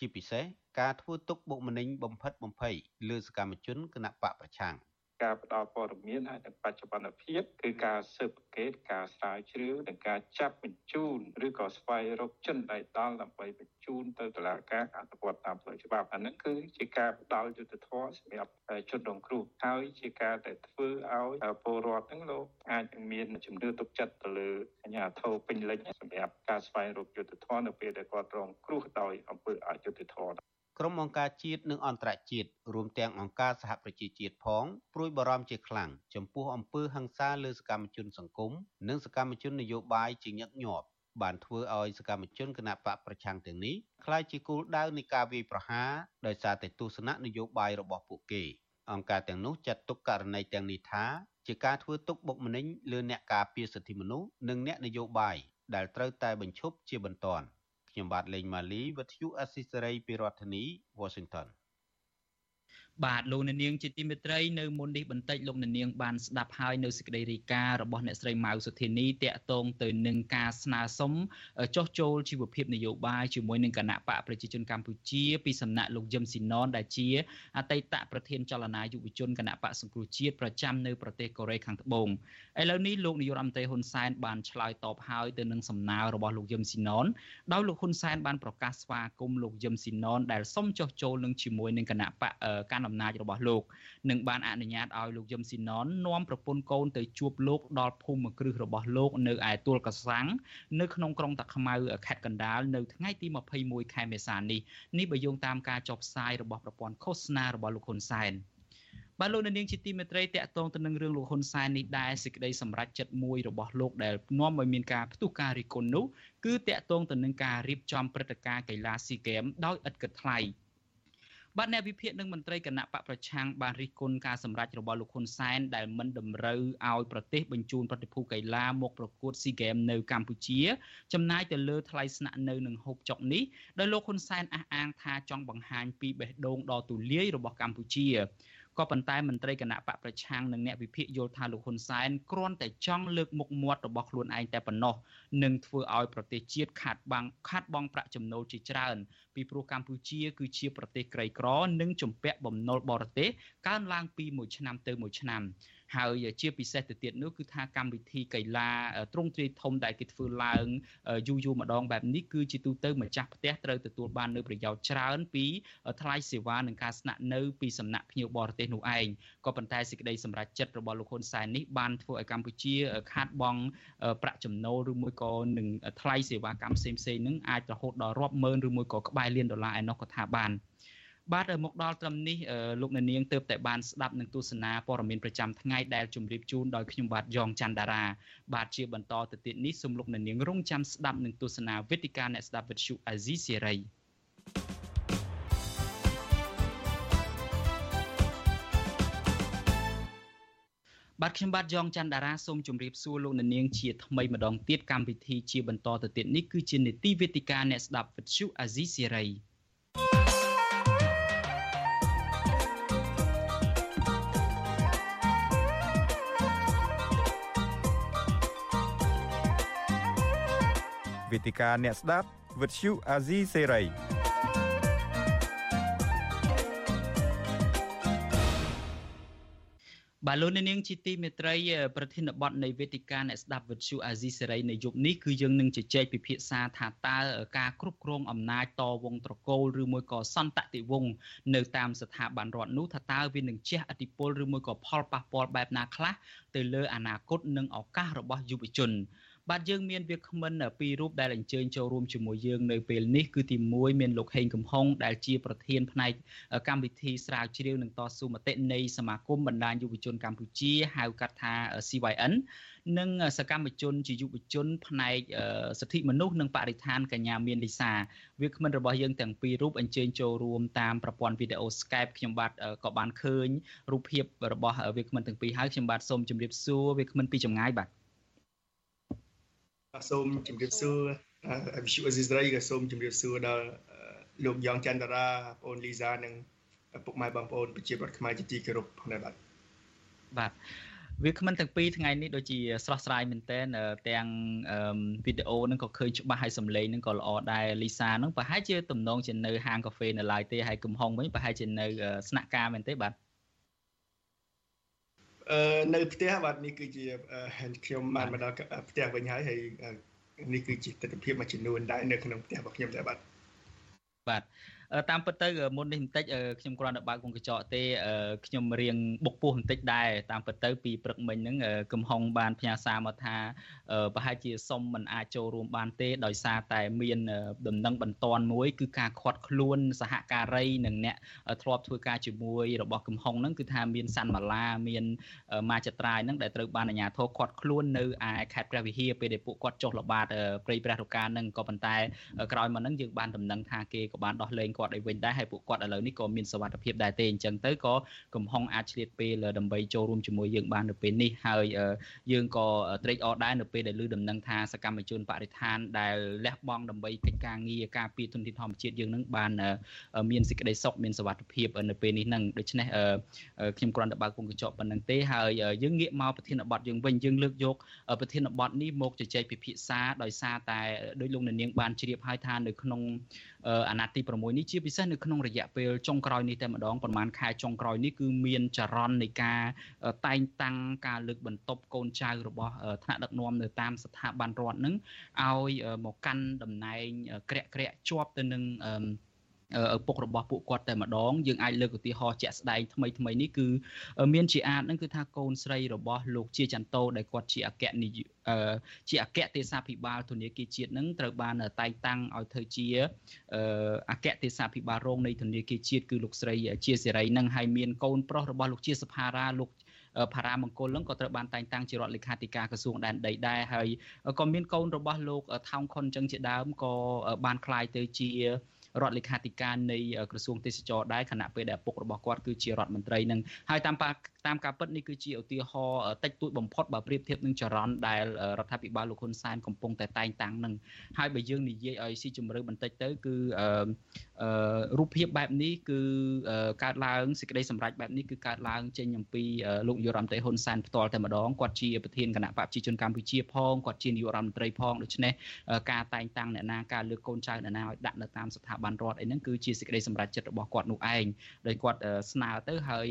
ជាពិសេសការធ្វើទុកបុកម្នេញបំផិតបំភ័យលើសកម្មជនគណៈបកប្រឆាំង។ ការផ្ដល់ព័ត៌មានហើយនិងបច្ចុប្បន្នភាពគឺការស៊ើបអង្កេតការស្រាវជ្រាវនិងការចាប់បញ្ជូនឬក៏ស្វែងរកជនដៃដល់ដើម្បីបញ្ជូនទៅតុលាការអនុវត្តតាមផ្លូវច្បាប់អានេះគឺជាការផ្ដល់យុត្តិធម៌សម្រាប់ជនរងគ្រោះហើយជាការដែលធ្វើឲ្យពលរដ្ឋទាំងលោកអាចនឹងមានជំនឿទុកចិត្តទៅលើអាជ្ញាធរពេញលេញសម្រាប់ការស្វែងរកយុត្តិធម៌នៅពេលដែលគាត់រងគ្រោះដោយអំពើអយុត្តិធម៌ ក្រុមអង្គការជាតិនិងអន្តរជាតិរួមទាំងអង្គការសហប្រជាជាតិផងព្រួយបារម្ភជាខ្លាំងចំពោះអំពើហិង្សាលើសកម្មជនសង្គមនិងសកម្មជននយោបាយជាញឹកញាប់បានធ្វើឲ្យសកម្មជនគណបកប្រឆាំងទាំងនេះក្លាយជាគោលដៅនៃការវាយប្រហារដោយសារតែទស្សនៈនយោបាយរបស់ពួកគេអង្គការទាំងនោះចាត់ទុកករណីទាំងនេះថាជាការធ្វើទុកបុកម្នេញលើអ្នកការពារសិទ្ធិមនុស្សនិងអ្នកនយោបាយដែលត្រូវតែបញ្ឈប់ជាបន្ទាន់ ខ្ញុំបាទលេងម៉ាលីវិទ្យុអស៊ីសេរីពីរដ្ឋធានី Washington បាទលោកអ្នកនាងជាទីមេត្រីនៅមុននេះបន្តិចលោកអ្នកនាងបានស្ដាប់ហើយនៅសេចក្តីរាយការណ៍របស់អ្នកស្រីម៉ៅសុធានីតាក់ទងទៅនឹងការស្នើសុំចុះចូលជីវភាពនយោបាយជាមួយនឹងគណៈបកប្រជាជនកម្ពុជាពីសំណាក់លោកយឹមស៊ីណនដែលជាអតីតប្រធានចលនាយុវជនគណៈបកសង្គ្រោះជាតិប្រចាំនៅប្រទេសកូរ៉េខាងត្បូងឥឡូវនេះលោកនាយករដ្ឋមន្ត្រីហ៊ុនសែនបានឆ្លើយតបហើយទៅនឹងសំណើរបស់លោកយឹមស៊ីណនដោយលោកហ៊ុនសែនបានប្រកាសស្វាគមន៍លោកយឹមស៊ីណនដែលសុំចុះចូលនឹងជាមួយនឹងគណៈបកកណ្ដាលអំណាចរបស់លោកនិងបានអនុញ្ញាតឲ្យលោកយឹមស៊ីណននាំប្រពន្ធកូនទៅជួបលោកដល់ភូមិគ្រឹះរបស់លោកនៅឯទួលកសាំងនៅក្នុងក្រុងតាខ្មៅខេត្តកណ្ដាលនៅថ្ងៃទី21ខែមេសានេះនេះបើយោងតាមការចុះផ្សាយរបស់ប្រព័ន្ធឃោសនារបស់លោកហ៊ុនសែនបាទលោកនាងជាទីមេត្រីតកតងទៅនឹងរឿងលោកហ៊ុនសែននេះដែរសេចក្តីសម្រេចចិត្តមួយរបស់លោកដែលនាំឲ្យមានការផ្ទុះការរិះគន់នោះគឺតកតងទៅនឹងការរៀបចំព្រឹត្តិការណ៍កីឡាស៊ីហ្គេមដោយឥតគិតថ្លៃ បាទអ្នកវិភាគនិងមន្ត្រីគណៈបកប្រឆាំងបានរិះគន់ការសម្រេចរបស់លោកហ៊ុនសែនដែលមិនតម្រូវឲ្យប្រទេសបញ្ជូនប្រតិភូកីឡាមកប្រកួតស៊ីហ្គេមនៅកម្ពុជាចំណាយទៅលើថ្លៃស្នាក់នៅនឹងហូបចុកនេះដោយលោកហ៊ុនសែនអះអាងថាចង់បង្ហាញពីបេះដូងដ៏ទូលាយរបស់កម្ពុជា ក៏ប៉ុន្តែមន្ត្រីគណៈបកប្រឆាំងនិងអ្នកវិភាគយល់ថាលោកហ៊ុនសែនគ្រាន់តែចង់លើកមុខមាត់របស់ខ្លួនឯងតែប៉ុណ្ណោះនឹងធ្វើឲ្យប្រទេសជាតិខាត់បាំងខាត់បងប្រាក់ចំណូលជាច្រើនពីព្រោះកម្ពុជាគឺជាប្រទេសក្រីក្រនិងជំពាក់បំណុលបរទេសកើនឡើងពីមួយឆ្នាំទៅមួយឆ្នាំ ហើយជាពិសេសទៅទៀតនោះគឺថាកម្មវិធីកីឡាទ្រង់ទ្រាយធំដែលគេធ្វើឡើងយូរយូរម្ដងបែបនេះគឺជាទូទៅម្ចាស់ផ្ទះត្រូវទទួលបាននូវប្រយោជន៍ច្រើនពីថ្លៃសេវានិងការស្នាក់នៅពីសំណាក់ភ្ញៀវបរទេសនោះឯងក៏ប៉ុន្តែសេចក្តីសម្រេចចិត្តរបស់លោកហ៊ុនសែននេះបានធ្វើឲ្យកម្ពុជាខាតបង់ប្រាក់ចំណូលឬមួយក៏នឹងថ្លៃសេវាកម្មផ្សេងៗនឹងអាចរហូតដល់រាប់ម៉ឺនឬមួយក៏ក្បែរលានដុល្លារឯណោះក៏ថាបាន បាទមកដល់ត្រឹមនេះលោកអ្នកនាងទើបតែបានស្ដាប់នឹងទស្សនាព័ត៌មានប្រចាំថ្ងៃដែលជម្រាបជូនដោយខ្ញុំបាទយ៉ងច័ន្ទដារាបាទជាបន្តទៅទៀតនេះសូមលោកអ្នកនាងរងចាំស្ដាប់នឹងទស្សនាវេទិកាអ្នកស្ដាប់វិទ្យុអាស៊ីសេរីបាទខ្ញុំបាទយ៉ងច័ន្ទដារាសូមជម្រាបសួរលោកអ្នកនាងជាថ្មីម្ដងទៀតកម្មវិធីជាបន្តទៅទៀតនេះគឺជានេតិវេទិកាអ្នកស្ដាប់វិទ្យុអាស៊ីសេរី វេទិកាអ្នកស្ដាប់វិទ្យុអាស៊ីសេរីបាទលោកនាងជាទីមេត្រីប្រធានបទនៃវេទិកាអ្នកស្ដាប់វិទ្យុអាស៊ីសេរីនៅយប់នេះគឺយើងនឹងជជែកពិភាក្សាថាតើការគ្រប់គ្រងអំណាចតវងត្រកូលឬមួយក៏សន្តតិវងศ์នៅតាមស្ថាប័នរដ្ឋនោះថាតើវានឹងជះឥទ្ធិពលឬមួយក៏ផលប៉ះពាល់បែបណាខ្លះទៅលើអនាគតនិងឱកាសរបស់យុវជន បាទយើងមានវាគ្មិនពីររូបដែលអញ្ជើញចូលរួមជាមួយយើងនៅពេលនេះគឺទី1មានលោកហេងកំហុងដែលជាប្រធានផ្នែកកម្មវិធីស្រាវជ្រាវនិងតស៊ូមតិនៃសមាគមបណ្ដាញយុវជនកម្ពុជាហៅកាត់ថា CYN និងសកម្មជនជាយុវជន ផ្នែកសិទ្ធិមនុស្សនិងបរិស្ថានកញ្ញាមានលីសាវាគ្មិនរបស់យើងទាំងពីររូបអញ្ជើញចូលរួមតាមប្រព័ន្ធវីដេអូ Skype ខ្ញុំបាទក៏បានឃើញរូបភាពរបស់វាគ្មិនទាំងពីរហើយខ្ញុំបាទសូមជម្រាបសួរវាគ្មិនពីចម្ងាយបាទ សូមជម្រាបសួរវិសុអេស៊ីសរ៉ៃក៏សូមជម្រាបសួរដល់លោកយ៉ងច័ន្ទរាបងអូនលីសានិងពុកម៉ែបងប្អូនប្រជាពលរដ្ឋខ្មែរជាទីគោរពផងដែរបាទបាទវាគ្មិនទាំងពីរថ្ងៃនេះដូចជាស្រស់ស្រាយមែនតើទាំងវីដេអូហ្នឹងក៏ឃើញច្បាស់ហើយសំឡេងហ្នឹងក៏ល្អដែរលីសាហ្នឹងប្រហែលជាទំនងជានៅហាងកាហ្វេនៅឡើយទេហើយកំហុងវិញប្រហែលជានៅស្នាក់ការមែនទេបាទអឺ នៅផ្ទះបាទនេះគឺជាខ្ញុំបានមកដល់ផ្ទះវិញហើយហើយនេះគឺជាទស្សនវិជ្ជាមួយចំនួនដែរនៅក្នុងផ្ទះរបស់ខ្ញុំដែរបាទបាទ តាមពិតទៅមុននេះបន្តិចខ្ញុំគ្រាន់តែបើកវងកញ្ចក់ទេខ្ញុំរៀងបុកពោះបន្តិចដែរតាមពិតទៅពីព្រឹកមិញហ្នឹងកំហុងបានផ្ញើសារមកថាប្រហែលជាសុំមិនអាចចូលរួមបានទេដោយសារតែមានដំណឹងបន្ទាន់មួយ គឺការខាត់ខ្លួនសហការីនិងអ្នកធ្លាប់ធ្វើការជាមួយរបស់កំហុងហ្នឹងគឺថាមានសាន់ម៉ាឡាមានម៉ាចត្រាយហ្នឹងដែលត្រូវបានអាជ្ញាធរខាត់ខ្លួននៅឯខេត្តព្រះវិហារពេលដែលពួកគាត់ចុះល្បាតព្រៃព្រះរកាហ្នឹងក៏ប៉ុន្តែក្រោយមកហ្នឹងយើងបានដំណឹងថាគេក៏បានដោះលែងគាត់ឲ្យវិញដែរហើយពួកគាត់ឥឡូវនេះក៏មានសវត្ថភាពដែរទេអញ្ចឹងទៅក៏កំហុងអាចឆ្លៀតពេលដើម្បីចូលរួមជាមួយយើងបាននៅពេលនេះហើយយើងក៏ត្រេកអរដែរនៅពេលដែលឮដំណឹងថាសកម្មជនបរិស្ថានដែលលះបង់ដើម្បីកិច្ចការងារការពារទុនធានធម្មជាតិយើងនឹងបានមានសេចក្តីសុខមានសវត្ថភាពនៅពេលនេះនឹងដូច្នេះខ្ញុំគ្រាន់តែបើកពងកញ្ចក់ប៉ុណ្្នឹងទេហើយយើងងាកមកប្រធានបទយើងវិញយើងលើកយកប្រធានបទនេះមកជជែកពិភាក្សាដោយសារតែដោយលោកនាងបានជ្រាបហើយថានៅក្នុងអាណត្តិទី6នេះជាពិសេសនៅក្នុងរយៈពេលចុងក្រោយនេះតែម្ដងប្រហែលខែចុងក្រោយនេះគឺមានចរន្តនៃការតែងតាំងការលើកបន្ទប់កូនចៅរបស់ថ្នាក់ដឹកនាំនៅតាមស្ថាប័នរដ្ឋនឹងឲ្យមកកាន់តំណែងក្រាក់ក្រាក់ជាប់ទៅនឹង ឪពុករបស់ពួកគាត់តែម្ដងយើងអាចលើកឧទាហរណ៍ជាក់ស្ដែងថ្មីថ្មីនេះគឺមានជាអាចនឹងគឺថាកូនស្រីរបស់លោកជាចន្ទោដែលគាត់ជាអគ្គនាយកជាអគ្គទេសាភិបាលធនាគារជាតិនឹងត្រូវបានតែងតាំងឲ្យធ្វើជាអគ្គទេសាភិបាលរងនៃធនាគារជាតិគឺលោកស្រីជាសេរីនឹងហើយមានកូនប្រុសរបស់លោកជាសភារាលោកផារ៉ាមង្គលនឹងក៏ត្រូវបានតែងតាំងជារដ្ឋលេខាធិការក្រសួងដែនដីដែរហើយក៏មានកូនរបស់លោកថោងខុនចឹងជាដើមក៏បានក្លាយទៅជា រដ្ឋលេខាធិការនៃក្រសួងទេសចរដែរខណៈពេលដែលឪពុករបស់គាត់គឺជារដ្ឋមន្ត្រីនឹងហើយតាមតាមការពិតនេះគឺជាឧទាហរណ៍តិចតួចបំផុតបើប្រៀបធៀបនឹងចរន្តដែលរដ្ឋាភិបាលលោកហ៊ុនសែនកំពុងតែតែងតាំងនឹងហើយបើយើងនិយាយឲ្យស៊ីជម្រៅបន្តិចទៅគឺរូបភាពបែបនេះគឺកើតឡើងសេចក្តីសម្រេចបែបនេះគឺកើតឡើងចេញអំពីលោកនាយករដ្ឋមន្ត្រីហ៊ុនសែនផ្ទាល់តែម្ដងគាត់ជាប្រធានគណៈបព្វជិជនកម្ពុជាផងគាត់ជានាយករដ្ឋមន្ត្រីផងដូច្នេះការតែងតាំងអ្នកណាការលើកកូនចៅអ្នកណាឲ្យដាក់នៅតាមស្ថាប័នរដ្ឋអីហ្នឹងគឺជាសេចក្តីសម្រេចចិត្តរបស់គាត់នោះឯងដោយគាត់ស្នើទៅហើយ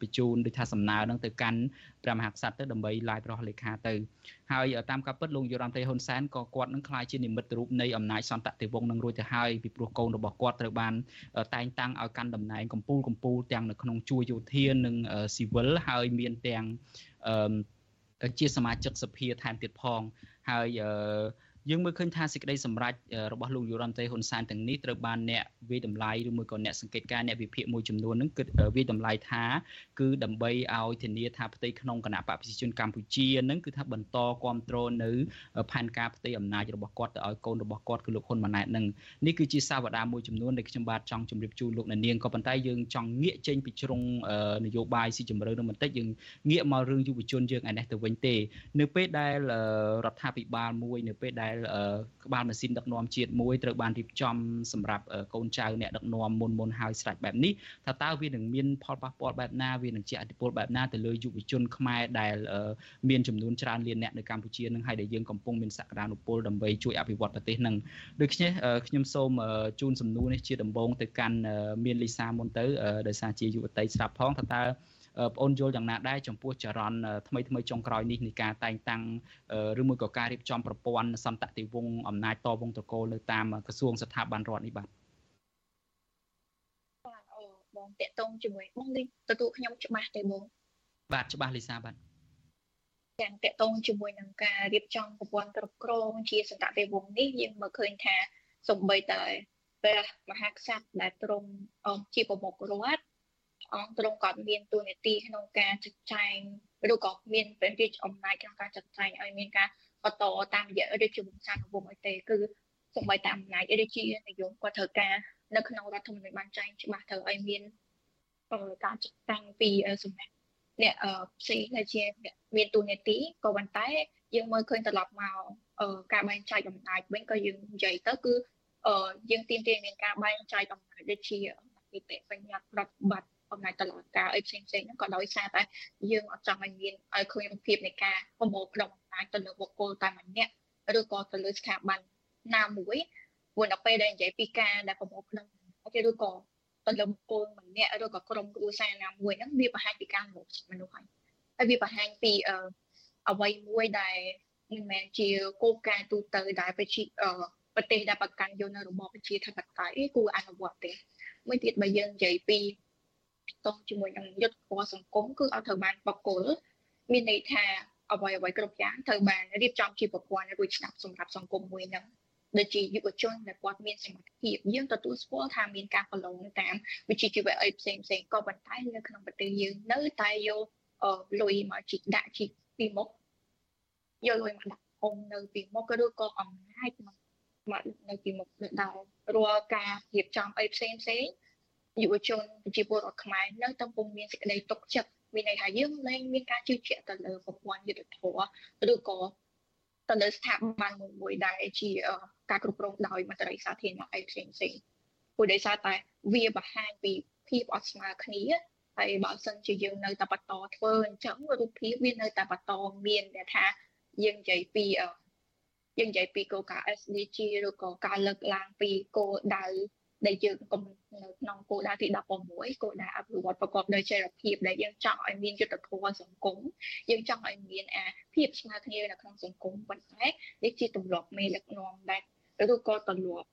បញ្ជូនដូចថាសំណើហ្នឹងទៅកាន់ព្រះមហាក្សត្រទៅដើម្បីឡាយប្រោះលេខាទៅហើយតាមការពិតលោកយុរ៉ាន់តេហ៊ុនសែនក៏គាត់នឹងក្លាយជានិមិត្តរូបនៃអំណាចសន្តតិវង្សនឹងរួចទៅហើយពីព្រោះកូនរបស់គាត់ត្រូវបានតែងតាំងឲ្យកាន់តំណែងកម្ពូលកម្ពូលទាំងនៅក្នុងជួរយោធានិងស៊ីវិលហើយមានទាំងជាសមាជិកសភាថែមទៀតផងហើយអឺ យើងមើលឃើញថាសេចក្តីសម្រេចរបស់លោកយុរ៉ាន់តេហ៊ុនសែនទាំងនេះត្រូវបានអ្នកវិយតម្លៃឬមួយក៏អ្នកសង្កេតការណ៍អ្នកវិភាគមួយចំនួននឹងគិតវិយតម្លៃថាគឺដើម្បីឲ្យធានាថាផ្ទៃក្នុងគណៈបកប្រជាជនកម្ពុជានឹងគឺថាបន្តគ្រប់គ្រងនៅផែនការផ្ទៃអំណាចរបស់គាត់ទៅឲ្យកូនរបស់គាត់គឺលោកហ៊ុនម៉ាណែតនឹងនេះគឺជាសាវតាមួយចំនួនដែលខ្ញុំបាទចង់ជម្រាបជូនលោកអ្នកនាងក៏ប៉ុន្តែយើងចង់ងាកចេញពីជ្រុងនយោបាយស៊ីជម្រៅនឹងបន្តិចយើងងាកមករឿងយុវជនយើងឯនេះទៅវិញទេ នៅពេលដែលរដ្ឋាភិបាលមួយនៅពេលដែលក្បាលម៉ាស៊ីនដឹកនាំជាតិមួយត្រូវបានរៀបចំសម្រាប់កូនចៅអ្នកដឹកនាំមុនមុនហើយស្រេចបែបនេះថាតើវានឹងមានផលប៉ះពាល់បែបណាវានឹងជាអតិពលបែបណាទៅលើយុវជនខ្មែរដែលមានចំនួនច្រើនលានអ្នកនៅកម្ពុជានឹងហើយដែលយើងកំពុងមានសក្តានុពលដើម្បីជួយអភិវឌ្ឍប្រទេសនឹងដូច្នេះខ្ញុំសូមជូនសំណួរនេះជាដំបូងទៅកាន់មានលីសាមុនទៅដោយសារជាយុវតីស្រាប់ផងថាតើ បងអូនយល់យ៉ាងណាដែរចំពោះចរន្តថ្មីថ្មីចុងក្រោយនេះនៃការតែងតាំងឬមួយក៏ការរៀបចំប្រព័ន្ធសន្តតិវង្សអំណាចតវងតកូលនៅតាមក្រសួងស្ថាប័នរដ្ឋនេះបាទបងតាក់ទងជាមួយបងនេះទទួលខ្ញុំច្បាស់ទេបងបាទច្បាស់លីសាបាទទាំងតាក់ទងជាមួយនឹងការរៀបចំប្រព័ន្ធគ្រប់គ្រងជាសន្តតិវង្សនេះយើងមើលឃើញថាសំបីតែព្រះមហាក្សត្រដែលទ្រង់ជាប្រមុខរដ្ឋ អង្គទ្រង់ក៏មានតួនាទីក្នុងការចាត់ចែងឬក៏មានព្រះរាជអំណាចក្នុងការចាត់ចែងឲ្យមានការបន្តតាមរយៈរាជវង្សានុវង្សអីទេគឺសម្បីតែអំណាចរាជានិយមគាត់ត្រូវការនៅក្នុងរដ្ឋធម្មនុញ្ញបានចែងច្បាស់ត្រូវឲ្យមានការចាត់តាំងពីសំណាក់អ្នកផ្សេងដែលជាមានតួនាទីក៏ប៉ុន្តែយើងមើលឃើញត្រឡប់មកការបែងចែកអំណាចវិញក៏យើងនិយាយទៅគឺយើងទាមទារមានការបែងចែកអំណាចដូចជានីតិបញ្ញត្តិប្រតិបត្តិ អំណាចតឡការអីផ្សេងផ្សេងហ្នឹងក៏ដោយសារតែយើងអត់ចង់ឲ្យមានឲ្យឃើញរូបភាពនៃការប្រមូលផ្ដុំអំណាចទៅលើបុគ្គលតែម្នាក់ឬក៏ទៅលើស្ថាប័នណាមួយព្រោះដល់ពេលដែលនិយាយពីការដែលប្រមូលផ្ដុំអំណាចឬក៏ទៅលើបុគ្គលម្នាក់ឬក៏ក្រុមគ្រួសារណាមួយហ្នឹងវាបង្ហាញពីការលោកមនុស្សហើយហើយវាបង្ហាញពីអ្វីមួយដែលមិនមែនជាគោលការណ៍ទូទៅដែលប្រជាប្រទេសដែលប្រកាន់យកនៅរបបប្រជាធិបតេយ្យគួរអនុវត្តទេមួយទៀតបើយើងនិយាយពី តងជាមួយនឹងយុទ្ធធម៌សង្គមគឺអត់ត្រូវបានបកគលមានន័យថាអ្វីអ្វីគ្រប់យ៉ាងត្រូវបានរៀបចំជាប្រព័ន្ធរួចស្ដាប់សម្រាប់សង្គមមួយហ្នឹងដូចជាយុវជនដែលគាត់មានសមត្ថភាពយើងទទួលស្គាល់ថាមានការប្រឡងតាមវិជ្ជាជីវៈអីផ្សេងផ្សេងក៏ប៉ុន្តែនៅក្នុងប្រទេសយើងនៅតែយកលុយមកជីកដាក់ជីកពីមុខយកលុយមកដាក់អងនៅពីមុខឬក៏អំណាចមកមកនៅពីមុខដល់រាល់ការរៀបចំអីផ្សេងផ្សេង យុវជនប្រជាពលរដ្ឋខ្មែរនៅតែពុំមានសេចក្តីទុកចិត្តមានន័យថាយើងលែងមានការជឿជាក់ទៅលើប្រព័ន្ធយុទ្ធធម៌ឬក៏ទៅលើស្ថាប័នមួយមួយដែលជាការគ្រប់គ្រងដោយមន្ត្រីសាធារណៈអីផ្សេងផ្សេងព្រោះដោយសារតែវាបង្ហាញពីភាពអត់ស្មើគ្នាហើយបើសិនជាយើងនៅតែបន្តធ្វើអញ្ចឹងរូបភាពវានៅតែបន្តមានដែលថាយើងនិយាយពីយើងនិយាយពីគោលការណ៍ SDG ឬក៏ការលើកឡើងពីគោលដៅ ដែលយើងកំនៅក្នុងគោលដៅទី16គោលដៅអភិវឌ្ឍប្រកបដោយចីរភាពដែលយើងចង់ឲ្យមានយុទ្ធធម៌សង្គមយើងចង់ឲ្យមានអាភាពស្មើគ្នានៅក្នុងសង្គមប៉ុន្តែនេះជាទម្លាប់មេដឹកនាំដែលឬក៏ទម្លាប់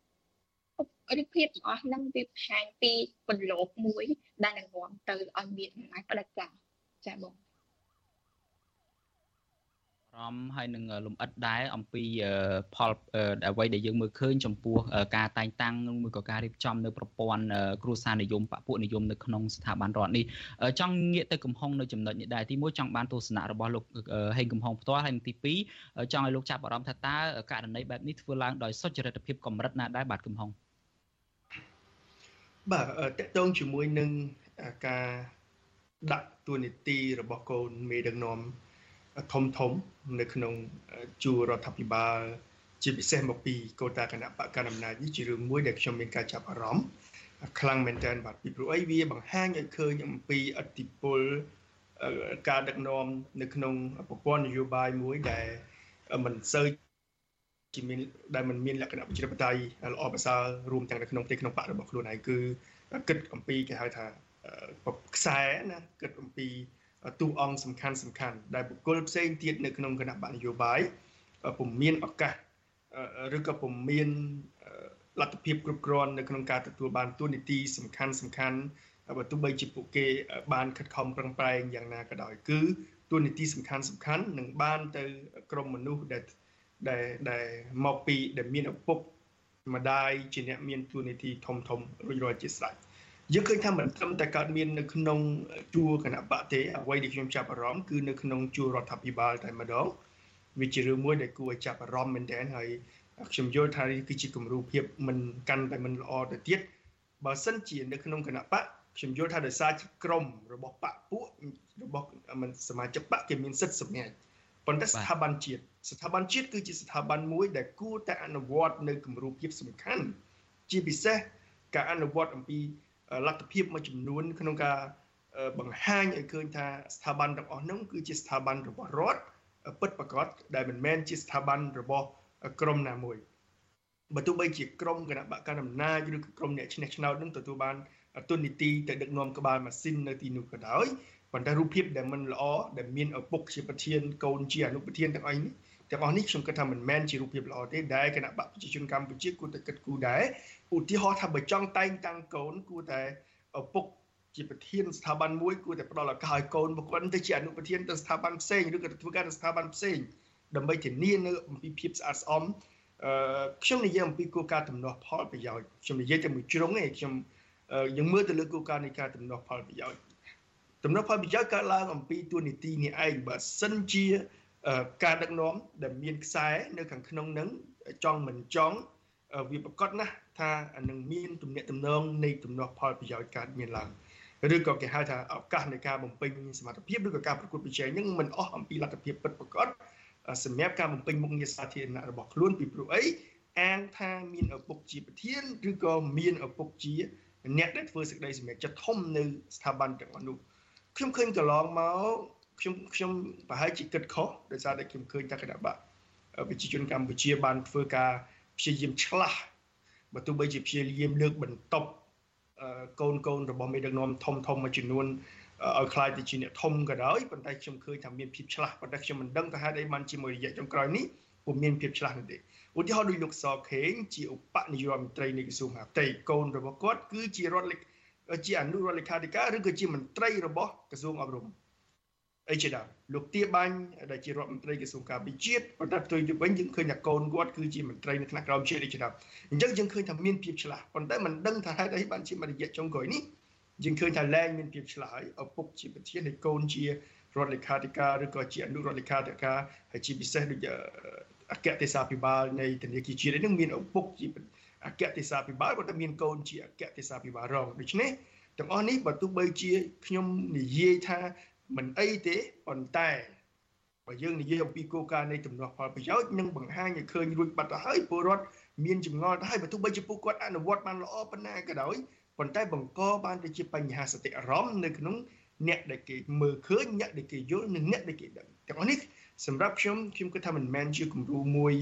រូបភាពទាំងអស់ហ្នឹងវាបង្ហាញពីពន្លកមួយដែលនឹងនាំទៅឲ្យមានអំណាចផ្ដាច់ការចា៎បង រំហើយនឹងលំអិតដែរអំពីផលអ្វីដែលយើងមើលឃើញចំពោះការតែងតាំងមួយក៏ការរៀបចំនៅប្រព័ន្ធគ្រួសារនិយមបពុនិយមនៅក្នុងស្ថាប័នរដ្ឋនេះចង់ងាកទៅកំហុងនៅចំណុចនេះដែរទីមួយចង់បានទស្សនៈរបស់លោកហេងកំហុងផ្ទាល់ហើយទី2ចង់ឲ្យលោកចាប់អារម្មណ៍ថាតើករណីបែបនេះធ្វើឡើងដោយសុចរិតភាពកម្រិតណាដែរបាទកំហុងបាទតកតងជាមួយនឹងការដាក់ទួនាទីរបស់កូនមេដឹកនាំ ធំធំនៅក្នុងជួររដ្ឋាភិបាលជាពិសេសមកពីកោតាគណៈបកកណ្ដាលអំណាចនេះជារឿងមួយដែលខ្ញុំមានការចាប់អារម្មណ៍ខ្លាំងមែនទែនបាទពីព្រោះអីវាបង្ហាញឲ្យឃើញអំពីអតិពលការដឹកនាំនៅក្នុងប្រព័ន្ធនយោបាយមួយដែលមិនសូវជាមានដែលมันមានលក្ខណៈប្រជាធិបតេយ្យល្អប្រសើររួមទាំងនៅក្នុងប្រទេសក្នុងបករបស់ខ្លួនឯងគឺគិតអំពីគេហៅថាខ្សែណាគិតអំពី ទូអង្គសំខាន់សំខាន់ដែលបុគ្គលផ្សេងទៀតនៅក្នុងគណៈបកនយោបាយពុំមានឱកាសឬក៏ពុំមានលទ្ធភាពគ្រប់គ្រាន់នៅក្នុងការទទួលបានទួនាទីសំខាន់សំខាន់បើទោះបីជាពួកគេបានខិតខំប្រឹងប្រែងយ៉ាងណាក៏ដោយគឺទួនាទីសំខាន់សំខាន់នឹងបានទៅក្រុមមនុស្សដែលដែលដែលមកពីដែលមានឪពុកម្ដាយជាអ្នកមានទួនាទីធំធំរួចរាល់ជាស្រេច យើងឃើញថាមិនត្រឹមតែកើតមាននៅក្នុងជួរគណៈបកទេអ្វីដែលខ្ញុំចាប់អារម្មណ៍គឺនៅក្នុងជួររដ្ឋាភិបាលតែម្ដងវាជារឿងមួយដែលគួរឲ្យចាប់អារម្មណ៍មែនទែនហើយខ្ញុំយល់ថានេះគឺជាគំរូភាពមិនកាន់តែមិនល្អទៅទៀតបើសិនជានៅក្នុងគណៈបកខ្ញុំយល់ថាដោយសារជាក្រុមរបស់បកពួករបស់សមាជិកបកគេមានសិទ្ធិសម្រេចប៉ុន្តែស្ថាប័នជាតិស្ថាប័នជាតិគឺជាស្ថាប័នមួយដែលគួរតែអនុវត្តនៅគម្រោងភាពសំខាន់ជាពិសេសការអនុវត្តអំពី លទ្ធភាពមួយចំនួន ក្នុងការបង្ហាញឲ្យឃើញថាស្ថាប័នទាំងអស់នោះគឺជាស្ថាប័នរបស់រដ្ឋពិតប្រាកដដែលមិនមែនជាស្ថាប័នរបស់ក្រុមណាមួយបើទោះបីជាក្រុមគណៈបកកណ្ដាលអំណាចឬក្រុមអ្នកឈ្នះឆ្នោតនឹងទទួលបានទុននីតិទៅដឹកនាំក្បាលម៉ាស៊ីននៅទីនោះក៏ដោយប៉ុន្តែរូបភាពដែលមិនល្អដែលមានឪពុកជាប្រធានកូនជាអនុប្រធានទាំងអស់នេះ ទាំងអស់នេះខ្ញុំគិតថាមិនមែនជារូបភាពល្អទេដែលគណៈបកប្រជាជនកម្ពុជាគួរតែគិតគូរដែរឧទាហរណ៍ថាបើចង់តែងតាំងកូនគួរតែឪពុកជាប្រធានស្ថាប័នមួយគួរតែផ្ដល់ឱកាសឲ្យកូនរបស់គាត់ទៅជាអនុប្រធានទៅស្ថាប័នផ្សេងឬក៏ទៅធ្វើការនៅស្ថាប័នផ្សេងដើម្បីធានានៅអំពីភាពស្អាតស្អំអឺខ្ញុំនិយាយអំពីគោលការណ៍ទំនាស់ផលប្រយោជន៍ខ្ញុំនិយាយតែមួយជ្រុងឯងខ្ញុំយើងមើលទៅលើគោលការណ៍នៃការទំនាស់ផលប្រយោជន៍ទំនាស់ផលប្រយោជន៍កើតឡើងអំពីទួលនីតិនេះឯងបើសិនជា ការដឹកនាំដែលមានខ្សែនៅខាងក្នុងនឹងចង់មិនចង់វាប្រកាសណាស់ថានឹងមានទំនាក់ទំនងនៃទំនាស់ផលប្រយោជន៍កើតមានឡើងឬក៏គេហៅថាឱកាសនៃការបំពេញសមត្ថភាពឬក៏ការប្រកួតប្រជែងនឹងមិនអស់អំពីលទ្ធភាពពិតប្រាកដសម្រាប់ការបំពេញមុខងារសាធារណៈរបស់ខ្លួនពីព្រោះអីអាងថាមានឪពុកជាប្រធានឬក៏មានឪពុកជាអ្នកដែលធ្វើសេចក្តីសម្រេចចិត្តធំនៅស្ថាប័នទាំងនោះខ្ញុំឃើញកន្លងមក ខ្ញុំខ្ញុំប្រហែលជាគិតខុសដោយសារតែខ្ញុំឃើញតែគណៈបកប្រជាជនកម្ពុជាបានធ្វើការព្យាយាមឆ្លាស់បើទោះបីជាព្យាយាមលើកបន្ទប់កូនកូនរបស់មេដឹកនាំធំធំមួយចំនួនឲ្យខ្លាយទៅជាអ្នកធំក៏ដោយប៉ុន្តែខ្ញុំឃើញថាមានភាពឆ្លាស់ប៉ុន្តែខ្ញុំមិនដឹងថាហេតុអីបានជាមួយរយៈចុងក្រោយនេះពុំមានភាពឆ្លាស់នោះទេឧទាហរណ៍ដូចលោកសខេងជាឧបនាយករដ្ឋមន្ត្រីនៃក្រសួងមហាផ្ទៃកូនរបស់គាត់គឺជារដ្ឋជាអនុរដ្ឋលេខាធិការឬក៏ជាមន្ត្រីរបស់ក្រសួងអប់រំ អីជាដើមលោកទាបាញ់ដែលជារដ្ឋមន្ត្រីក្រសួងការពិជាតិប៉ុន្តែផ្ទុយទៅវិញយើងឃើញថាកូនគាត់គឺជាមន្ត្រីនៅថ្នាក់ក្រោមជាតិអីជាដើមអញ្ចឹងយើងឃើញថាមានភាពឆ្លាស់ប៉ុន្តែមិនដឹងថាហេតុអីបានជាមួយរយៈចុងក្រោយនេះយើងឃើញថាលែងមានភាពឆ្លាស់ហើយឪពុកជាប្រធានហើយកូនជារដ្ឋលេខាធិការឬក៏ជាអនុរដ្ឋលេខាធិការហើយជាពិសេសដូចអគ្គទេសាភិបាលនៃធនាគារជាតិនេះមានឪពុកជាអគ្គទេសាភិបាលក៏តែមានកូនជាអគ្គទេសាភិបាលរងដូច្នេះទាំងអស់នេះបើទោះបីជាខ្ញុំនិយាយថា មិនអីទេប៉ុន្តែបើយើងនិយាយអំពីគោលការណ៍នៃទំនាស់ផលប្រយោជន៍នឹងបង្ហាញឲ្យឃើញរួចបាត់ទៅហើយពលរដ្ឋមានចម្ងល់ទៅហើយបើទោះបីជាពួកគាត់អនុវត្តបានល្អប៉ុណ្ណាក៏ដោយប៉ុន្តែបង្កបានទៅជាបញ្ហាសតិអារម្មណ៍នៅក្នុងអ្នកដែលគេមើលឃើញអ្នកដែលគេយល់និងអ្នកដែលគេដឹងទាំងអស់នេះសម្រាប់ខ្ញុំខ្ញុំគិតថាមិនមែនជាគំរូមួយ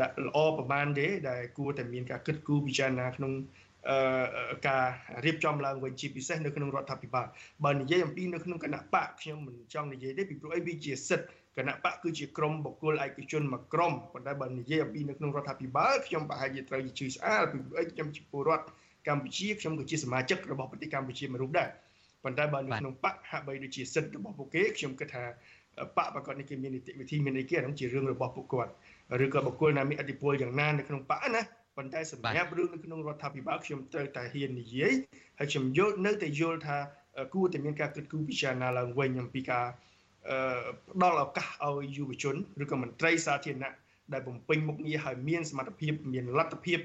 ដែលល្អប្រហែលទេដែលគួរតែមានការគិតគូរពិចារណាក្នុង ការរៀបចំឡើងវិញជាពិសេសនៅក្នុងរដ្ឋាភិបាលបើនិយាយអំពីនៅក្នុងគណៈបកខ្ញុំមិនចង់និយាយទេពីព្រោះអីវាជាសិទ្ធិគណៈបកគឺជាក្រុមបុគ្គលឯកជនមួយក្រុមប៉ុន្តែបើនិយាយអំពីនៅក្នុងរដ្ឋាភិបាលខ្ញុំប្រហែលជាត្រូវជាជឿស្អាតពីព្រោះអីខ្ញុំជាពលរដ្ឋកម្ពុជាខ្ញុំក៏ជាសមាជិករបស់ប្រទេសកម្ពុជាមួយរូបដែរប៉ុន្តែបើនៅក្នុងបកហាក់បីដូចជាសិទ្ធិរបស់ពួកគេខ្ញុំគិតថាបកប្រកាសនេះគេមាននីតិវិធីមានអីគេហ្នឹងជារឿងរបស់ពួកគាត់ឬក៏បុគ្គលណាមានអធិបុលយ៉ាងណានៅក្នុងបកណា ប៉ុន្តែសម្រាប់រឿងនៅក្នុងរដ្ឋាភិបាលខ្ញុំត្រូវតែហ៊ាននិយាយហើយខ្ញុំយល់នៅតែយល់ថាគួរតែមានការគិតគូរពិចារណាឡើងវិញអំពីការផ្ដល់ឱកាសឲ្យយុវជនឬក៏មន្ត្រីសាធារណៈដែលបំពេញមុខងារហើយមានសមត្ថភាពមានលទ្ធភាព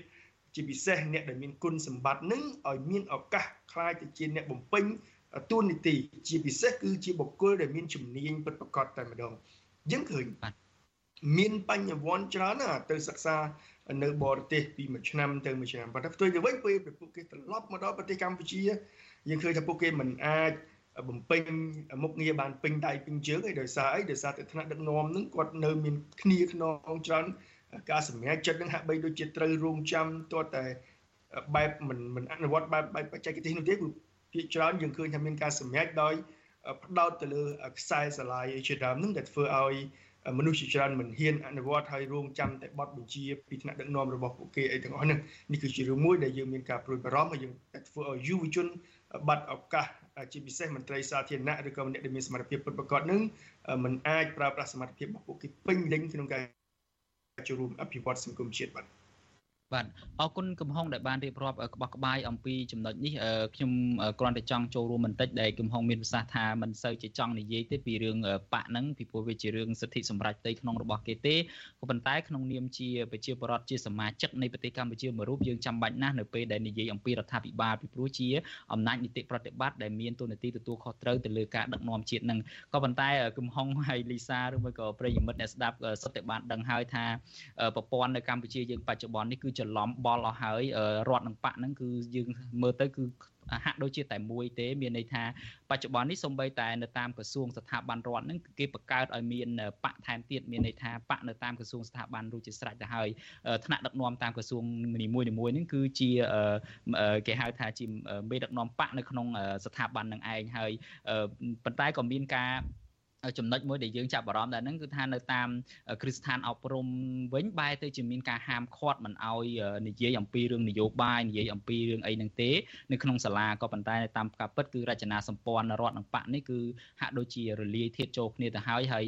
ជាពិសេសអ្នកដែលមានគុណសម្បត្តិនឹងឲ្យមានឱកាសខ្លាយទៅជាអ្នកបំពេញទួនាទីជាពិសេសគឺជាបុគ្គលដែលមានជំនាញពិតប្រាកដតែម្ដងយើងឃើញ មានបញ្ញវន្តច្រើនណាស់ទៅសិក្សានៅបរទេសពីមួយឆ្នាំទៅមួយឆ្នាំប៉ុន្តែផ្ទុយទៅវិញពេលពួកគេត្រឡប់មកដល់ប្រទេសកម្ពុជាយើងឃើញថាពួកគេមិនអាចបំពេញមុខងារបានពេញដៃពេញជើងឯដោយសារអីដោយសារតែថ្នាក់ដឹកនាំនឹងគាត់នៅមានគ្នាខ្នងច្រើនការសម្រេចចិត្តនឹងហាក់បីដូចជាត្រូវរងចាំទាល់តែបែបមិនមិនអនុវត្តបែបបែបបច្ចេកទេសនោះទេគឺភាគច្រើនយើងឃើញថាមានការសម្រេចដោយផ្ដោតទៅលើខ្សែស្រឡាយជាដើមនឹងដែលធ្វើឲ្យ មនុស្សជាច្រើនមិនហ៊ានអនុវត្តហើយរងចាំតែបទបញ្ជាពីថ្នាក់ដឹកនាំរបស់ពួកគេអីទាំងអស់ហ្នឹងនេះគឺជារឿងមួយដែលយើងមានការព្រួយបារម្ភហើយយើងធ្វើឲ្យយុវជនបាត់ឱកាសជាពិសេសមន្ត្រីសាធារណៈឬក៏អ្នកដែលមានសមត្ថភាពពិតប្រាកដនឹងมันអាចប្រើប្រាស់សមត្ថភាពរបស់ពួកគេពេញលេញក្នុងការចូលរួមអភិវឌ្ឍសង្គមជាតិបាទ បាទអរគុណកំហុងដែលបានរៀបរាប់ក្បោះក្បាយអំពីចំណុចនេះខ្ញុំគ្រាន់តែចង់ចូលរួមបន្តិចដែលកំហុងមានប្រសាសន៍ថាមិនសូវជាចង់និយាយទេពីរឿងបាក់ហ្នឹងពីព្រោះវាជារឿងសិទ្ធិសម្រេចផ្ទៃក្នុងរបស់គេទេក៏ប៉ុន្តែក្នុងនាមជាប្រជាពលរដ្ឋជាសមាជិកនៃប្រទេសកម្ពុជាមួយរូបយើងចាំបាច់ណាស់នៅពេលដែលនិយាយអំពីរដ្ឋាភិបាលពីព្រោះជាអំណាចនីតិប្រតិបត្តិដែលមានទូនាទីទទួលខុសត្រូវទៅលើការដឹកនាំជាតិហ្នឹងក៏ប៉ុន្តែកំហុងហើយលីសាឬមួយក៏ប្រិយមិត្តអ្នកស្ដាប់សុទ្ធតែបានដឹងហើយថាប្រព័ន្ធនៅកម្ពុជាយើងបច្ចុប្បន្ននេះគឺច្រឡំបល់អស់ហើយរដ្ឋនឹងបាក់ហ្នឹងគឺយើងមើលទៅគឺហាក់ដូចជាតែមួយទេមានន័យថាបច្ចុប្បន្ននេះសំបីតែនៅតាមក្រសួងស្ថាប័នរដ្ឋហ្នឹងគេបង្កើតឲ្យមានបកថែមទៀតមានន័យថាបកនៅតាមក្រសួងស្ថាប័នរួចជាស្រេចទៅហើយថ្នាក់ដឹកនាំតាមក្រសួងនីមួយៗហ្នឹងគឺជាគេហៅថាជាមេដឹកនាំបកនៅក្នុងស្ថាប័ននឹងឯងហើយប៉ុន្តែក៏មានការ ចំណុចមួយដែលយើងចាប់អារម្មណ៍ដែរហ្នឹងគឺថានៅតាមគ្រឹះស្ថានអប់រំវិញបែរទៅជាមានការហាមឃាត់មិនឲ្យនិយាយអំពីរឿងនយោបាយនិយាយអំពីរឿងអីហ្នឹងទេនៅក្នុងសាលាក៏ប៉ុន្តែតាមការពិតគឺរចនាសម្ព័ន្ធរដ្ឋនិងបកនេះគឺហាក់ដូចជារលាយធាតចូលគ្នាទៅហើយហើយ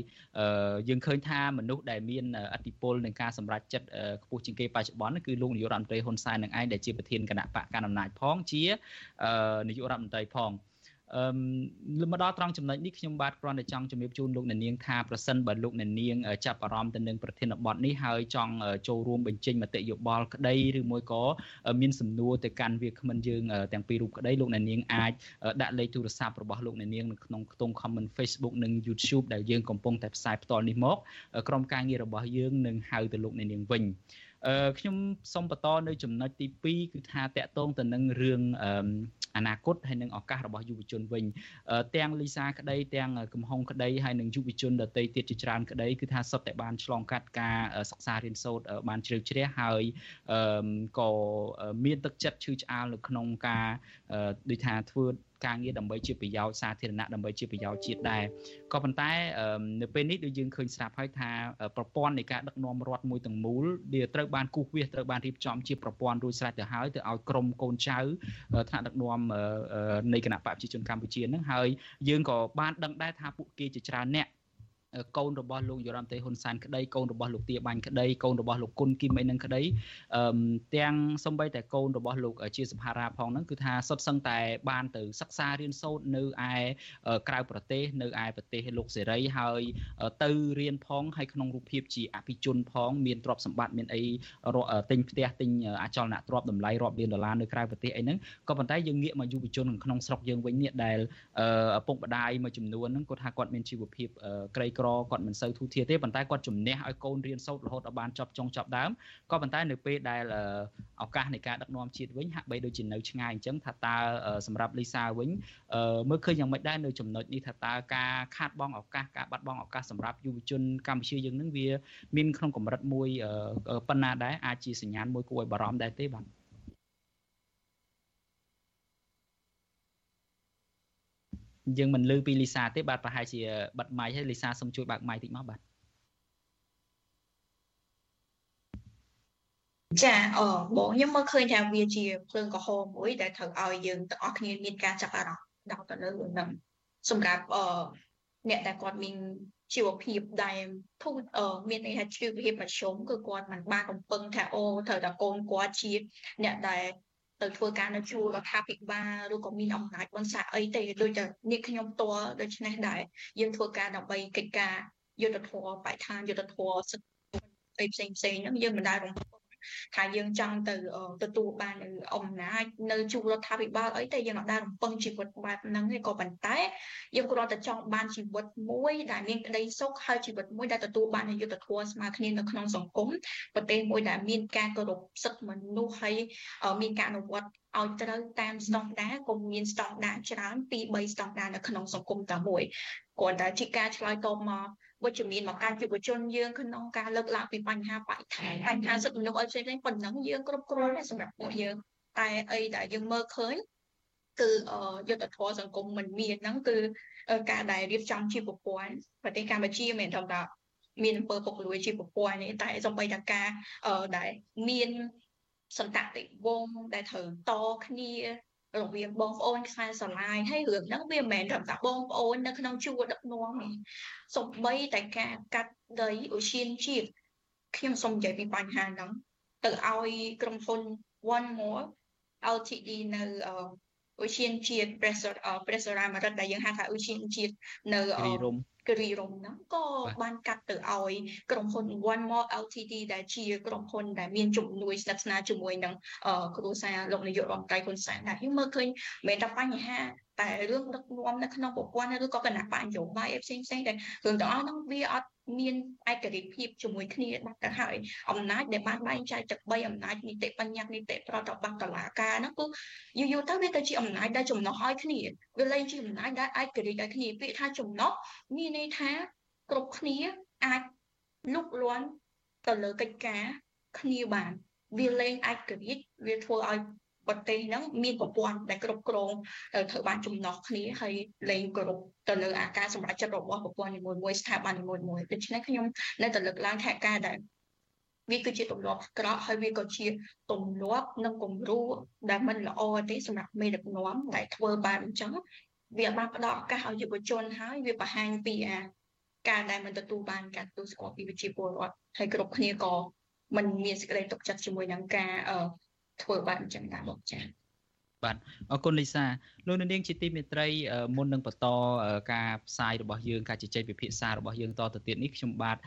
យើងឃើញថាមនុស្សដែលមានអធិបុលនឹងការសម្រេចចិត្តខ្ពស់ជាងគេបច្ចុប្បន្នគឺលោកនាយករដ្ឋមន្ត្រីហ៊ុនសែននឹងឯងដែលជាប្រធានគណៈបកកណ្ដាលអំណាចផងជានាយករដ្ឋមន្ត្រីផង អឺមកដល់ត្រង់ចំណុចនេះខ្ញុំបាទគ្រាន់តែចង់ជំរាបជូនលោកអ្នកនាងថាប្រសិនបើលោកអ្នកនាងចាប់អារម្មណ៍ទៅនឹងប្រធានបទនេះហើយចង់ចូលរួមបញ្ចេញមតិយោបល់ក្តីឬមួយក៏មានសំណួរទៅកាន់វាគ្មិនយើងទាំងពីររូបក្តីលោកអ្នកនាងអាចដាក់លេខទូរស័ព្ទរបស់លោកអ្នកនាងនៅក្នុងខ្ទង់ comment Facebook និង YouTube ដែលយើងកំពុងតែផ្សាយផ្ទាល់នេះមកក្រុមការងាររបស់យើងនឹងហៅទៅលោកអ្នកនាងវិញអឺ ខ្ញុំសូមបន្តនៅចំណុចទី2គឺថាតកតងទៅនឹងរឿងអនាគតហើយនឹងឱកាសរបស់យុវជនវិញទាំងលីសាក្តីទាំងកំហុងក្តីហើយនឹងយុវជនដទៃទៀតជាច្រើនក្តីគឺថាសុទ្ធតែបានឆ្លងកាត់ការសិក្សារៀនសូត្របានជ្រៅជ្រះហើយក៏មានទឹកចិត្តឈឺឆ្អាលនៅក្នុងការដូចថាធ្វើ ការងារដើម្បីជាប្រយោជន៍សាធារណៈដើម្បីជាប្រយោជន៍ជាតិដែរក៏ប៉ុន្តែនៅពេលនេះដូចយើងឃើញស្រាប់ហើយថាប្រព័ន្ធនៃការដឹកនាំរដ្ឋមួយទាំងមូលវាត្រូវបានគូសវាសត្រូវបានរៀបចំជាប្រព័ន្ធរួចស្រេចទៅហើយទៅឲ្យក្រុមកូនចៅថ្នាក់ដឹកនាំនៃគណៈបកប្រជាជនកម្ពុជានឹងហើយយើងក៏បានដឹងដែរថាពួកគេជាច្រើនអ្នក កូនរបស់លោកយុរ៉ាំតេហ៊ុនសែនក្តីកូនរបស់លោកទាបាញ់ក្តីកូនរបស់លោកគុណគីមអីនឹងក្តីអឺទាំងសំបីតែកូនរបស់លោកជាសភារាផងហ្នឹងគឺថាសុទ្ធសឹងតែបានទៅសិក្សារៀនសូត្រនៅឯក្រៅប្រទេសនៅឯប្រទេសលោកសេរីហើយទៅរៀនផងហើយក្នុងរូបភាពជាអភិជនផងមានទ្រព្យសម្បត្តិមានអីទិញផ្ទះទិញអចលនទ្រព្យតម្លៃរាប់លានដុល្លារនៅក្រៅប្រទេសអីហ្នឹងក៏ប៉ុន្តែយើងងាកមកយុវជនក្នុងស្រុកយើងវិញនេះដែលឪពុកម្ដាយមួយចំនួនហ្នឹងគាត់ថាគាត់មានជីវភាពក្រីក្រក្រគាត់មិនសូវធូរធារទេប៉ុន្តែគាត់ជំនះឲ្យកូនរៀនសូត្ររហូតដល់បានចប់ចុងចប់ដើមក៏ប៉ុន្តែនៅពេលដែលឱកាសនៃការដឹកនាំជាតិវិញហាក់បីដូចជានៅឆ្ងាយអញ្ចឹងថាតើសម្រាប់លីសាវិញមើលឃើញយ៉ាងម៉េចដែរនៅចំណុចនេះថាតើការខាតបង់ឱកាសការបាត់បង់ឱកាសសម្រាប់យុវជនកម្ពុជាយើងនឹងវាមានក្នុងកម្រិតមួយប៉ុណ្ណាដែរអាចជាសញ្ញាណមួយគួរឲ្យបារម្ភដែរទេបាទ យើងមិនលើពីលីសាទេបាទប្រហែលជាបិទម៉ៃហើយលីសាសូមជួយបើកម៉ៃតិចមកបាទចាអបងខ្ញុំមើលឃើញថាវាជាភ្លើងកំហុសមួយដែលត្រូវឲ្យយើងទាំងអស់គ្នាមានការចាប់អារម្មណ៍ដល់ទៅលើរឿងហ្នឹងសម្រាប់អអ្នកដែលគាត់មានជីវភាពដែលធូរមានន័យថាជីវភាពមធ្យមគឺគាត់មិនបានកំពឹងថាអូត្រូវតែកូនគាត់ជាអ្នកដែល ទៅធ្វើការនៅជួររដ្ឋាភិបាលឬក៏មានអំណាចបន្សាអីទេដូចតែនេះខ្ញុំផ្ទាល់ដូច្នេះដែរយើងធ្វើការដើម្បីកិច្ចការយុទ្ធធម៌បៃឋានយុទ្ធធម៌សិទ្ធិផ្សេងផ្សេងហ្នឹងយើងមិនដែលរំពឹង ថាយើងចង់ទៅទទួលបានអំណាចនៅជួររដ្ឋាភិបាលអីតែយើងអត់ដែលរំពឹងជីវិតបែបហ្នឹងទេក៏ប៉ុន្តែយើងគ្រាន់តែចង់បានជីវិតមួយដែលមានក្តីសុខហើយជីវិតមួយដែលទទួលបានយុត្តិធម៌ស្មើគ្នានៅក្នុងសង្គមប្រទេសមួយដែលមានការគោរពសិទ្ធិមនុស្សហើយមានការអនុវត្តឲ្យត្រូវតាមស្តង់ដារកុំមានស្តង់ដារច្រើនពី3ស្តង់ដារនៅក្នុងសង្គមតែមួយគ្រាន់តែជាការឆ្លើយតបមក វិជ្ជមានមកកាន់យុវជនយើងក្នុងការលើកឡើងពីបញ្ហាបរិស្ថានបញ្ហាសិទ្ធិមនុស្សអីផ្សេងៗប៉ុណ្ណឹងយើងគ្រប់គ្រាន់សម្រាប់ពួកយើងតែអីដែលយើងមើលឃើញគឺយុទ្ធធម៌សង្គមមិនមានហ្នឹងគឺការដែលរៀបចំជាប្រព័ន្ធប្រទេសកម្ពុជាមិនត្រឹមតែមានអំពើពុករលួយជាប្រព័ន្ធនេះតែសំបីតាការដែលមានសន្តតិវងដែលត្រូវតគ្នា រវាងបងប្អូនខ្សែស្រឡាយហើយរឿងហ្នឹងវាមិនមែនត្រឹមតែបងប្អូននៅក្នុងជួរដឹកនាំទេសំបីតែការកាត់ដីអូសៀនជាតិខ្ញុំសូមនិយាយពីបញ្ហាហ្នឹងទៅឲ្យក្រុមហ៊ុន One More LTD នៅអូសៀនជាតិ Pressure Pressure អាមេរិកដែលយើងហៅថាអូសៀនជាតិនៅគិរីរំ គិរីរំហ្នឹងក៏បានកាត់ទៅឲ្យក្រុមហ៊ុន One More Ltd ដែលជាក្រុមហ៊ុនដែលមានជំនួយស្និទ្ធស្នាលជាមួយនឹងគ្រួសារលោកនាយករដ្ឋមន្ត្រីហ៊ុនសែនដែរយើងមើលឃើញមិនតែបញ្ហា តែរឿងដឹកនាំនៅក្នុងប្រព័ន្ធឬក៏គណៈបញ្ញោបាយផ្សេងផ្សេងតែរឿងទាំងអស់ហ្នឹងវាអត់មានឯករាជ្យភាពជាមួយគ្នាបាត់ទៅហើយអំណាចដែលបានបែងចែកទឹក3អំណាចនីតិបញ្ញត្តិនីតិប្រតិបត្តិតឡាការហ្នឹងគឺយូរយូរទៅវាទៅជាអំណាចដែលចំណោះឲ្យគ្នាវាលែងជាអំណាចដែលឯករាជ្យឲ្យគ្នាពាក្យថាចំណោះមានន័យថាគ្រប់គ្នាអាចលុកលាន់ទៅលើកិច្ចការគ្នាបានវាលែងឯករាជ្យវាធ្វើឲ្យ ប្រទេសហ្នឹងមានប្រព័ន្ធដែលគ្រប់គ្រងធ្វើបានចំណោះគ្នាហើយលែងគោរពទៅលើអាការសម្រេចចិត្តរបស់ប្រព័ន្ធនីមួយៗស្ថាប័ននីមួយៗដូច្នេះខ្ញុំនៅតែលើកឡើងថាការដែលវាគឺជាទម្លាប់ក្រក់ហើយវាក៏ជាទម្លាប់និងគំរូដែលមិនល្អទេសម្រាប់មេដឹកនាំដែលធ្វើបានអញ្ចឹងវាបានផ្ដល់ឱកាសឲ្យយុវជនហើយវាបង្ហាញពីអាការដែលមិនទទួលបានការទទួលស្គាល់ពីវិជាពលរដ្ឋហើយគ្រប់គ្នាក៏មិនមានសេចក្តីទុកចិត្តជាមួយនឹងការ ធ្វើបានអញ្ចឹងដែរបងចា៎ បាទអរគុណលីសាលោកនាងជាទីមេត្រីមុននឹងបន្តការផ្សាយរបស់យើងការជជែកពិភាក្សារបស់យើងតទៅទៀតនេះខ្ញុំបាទ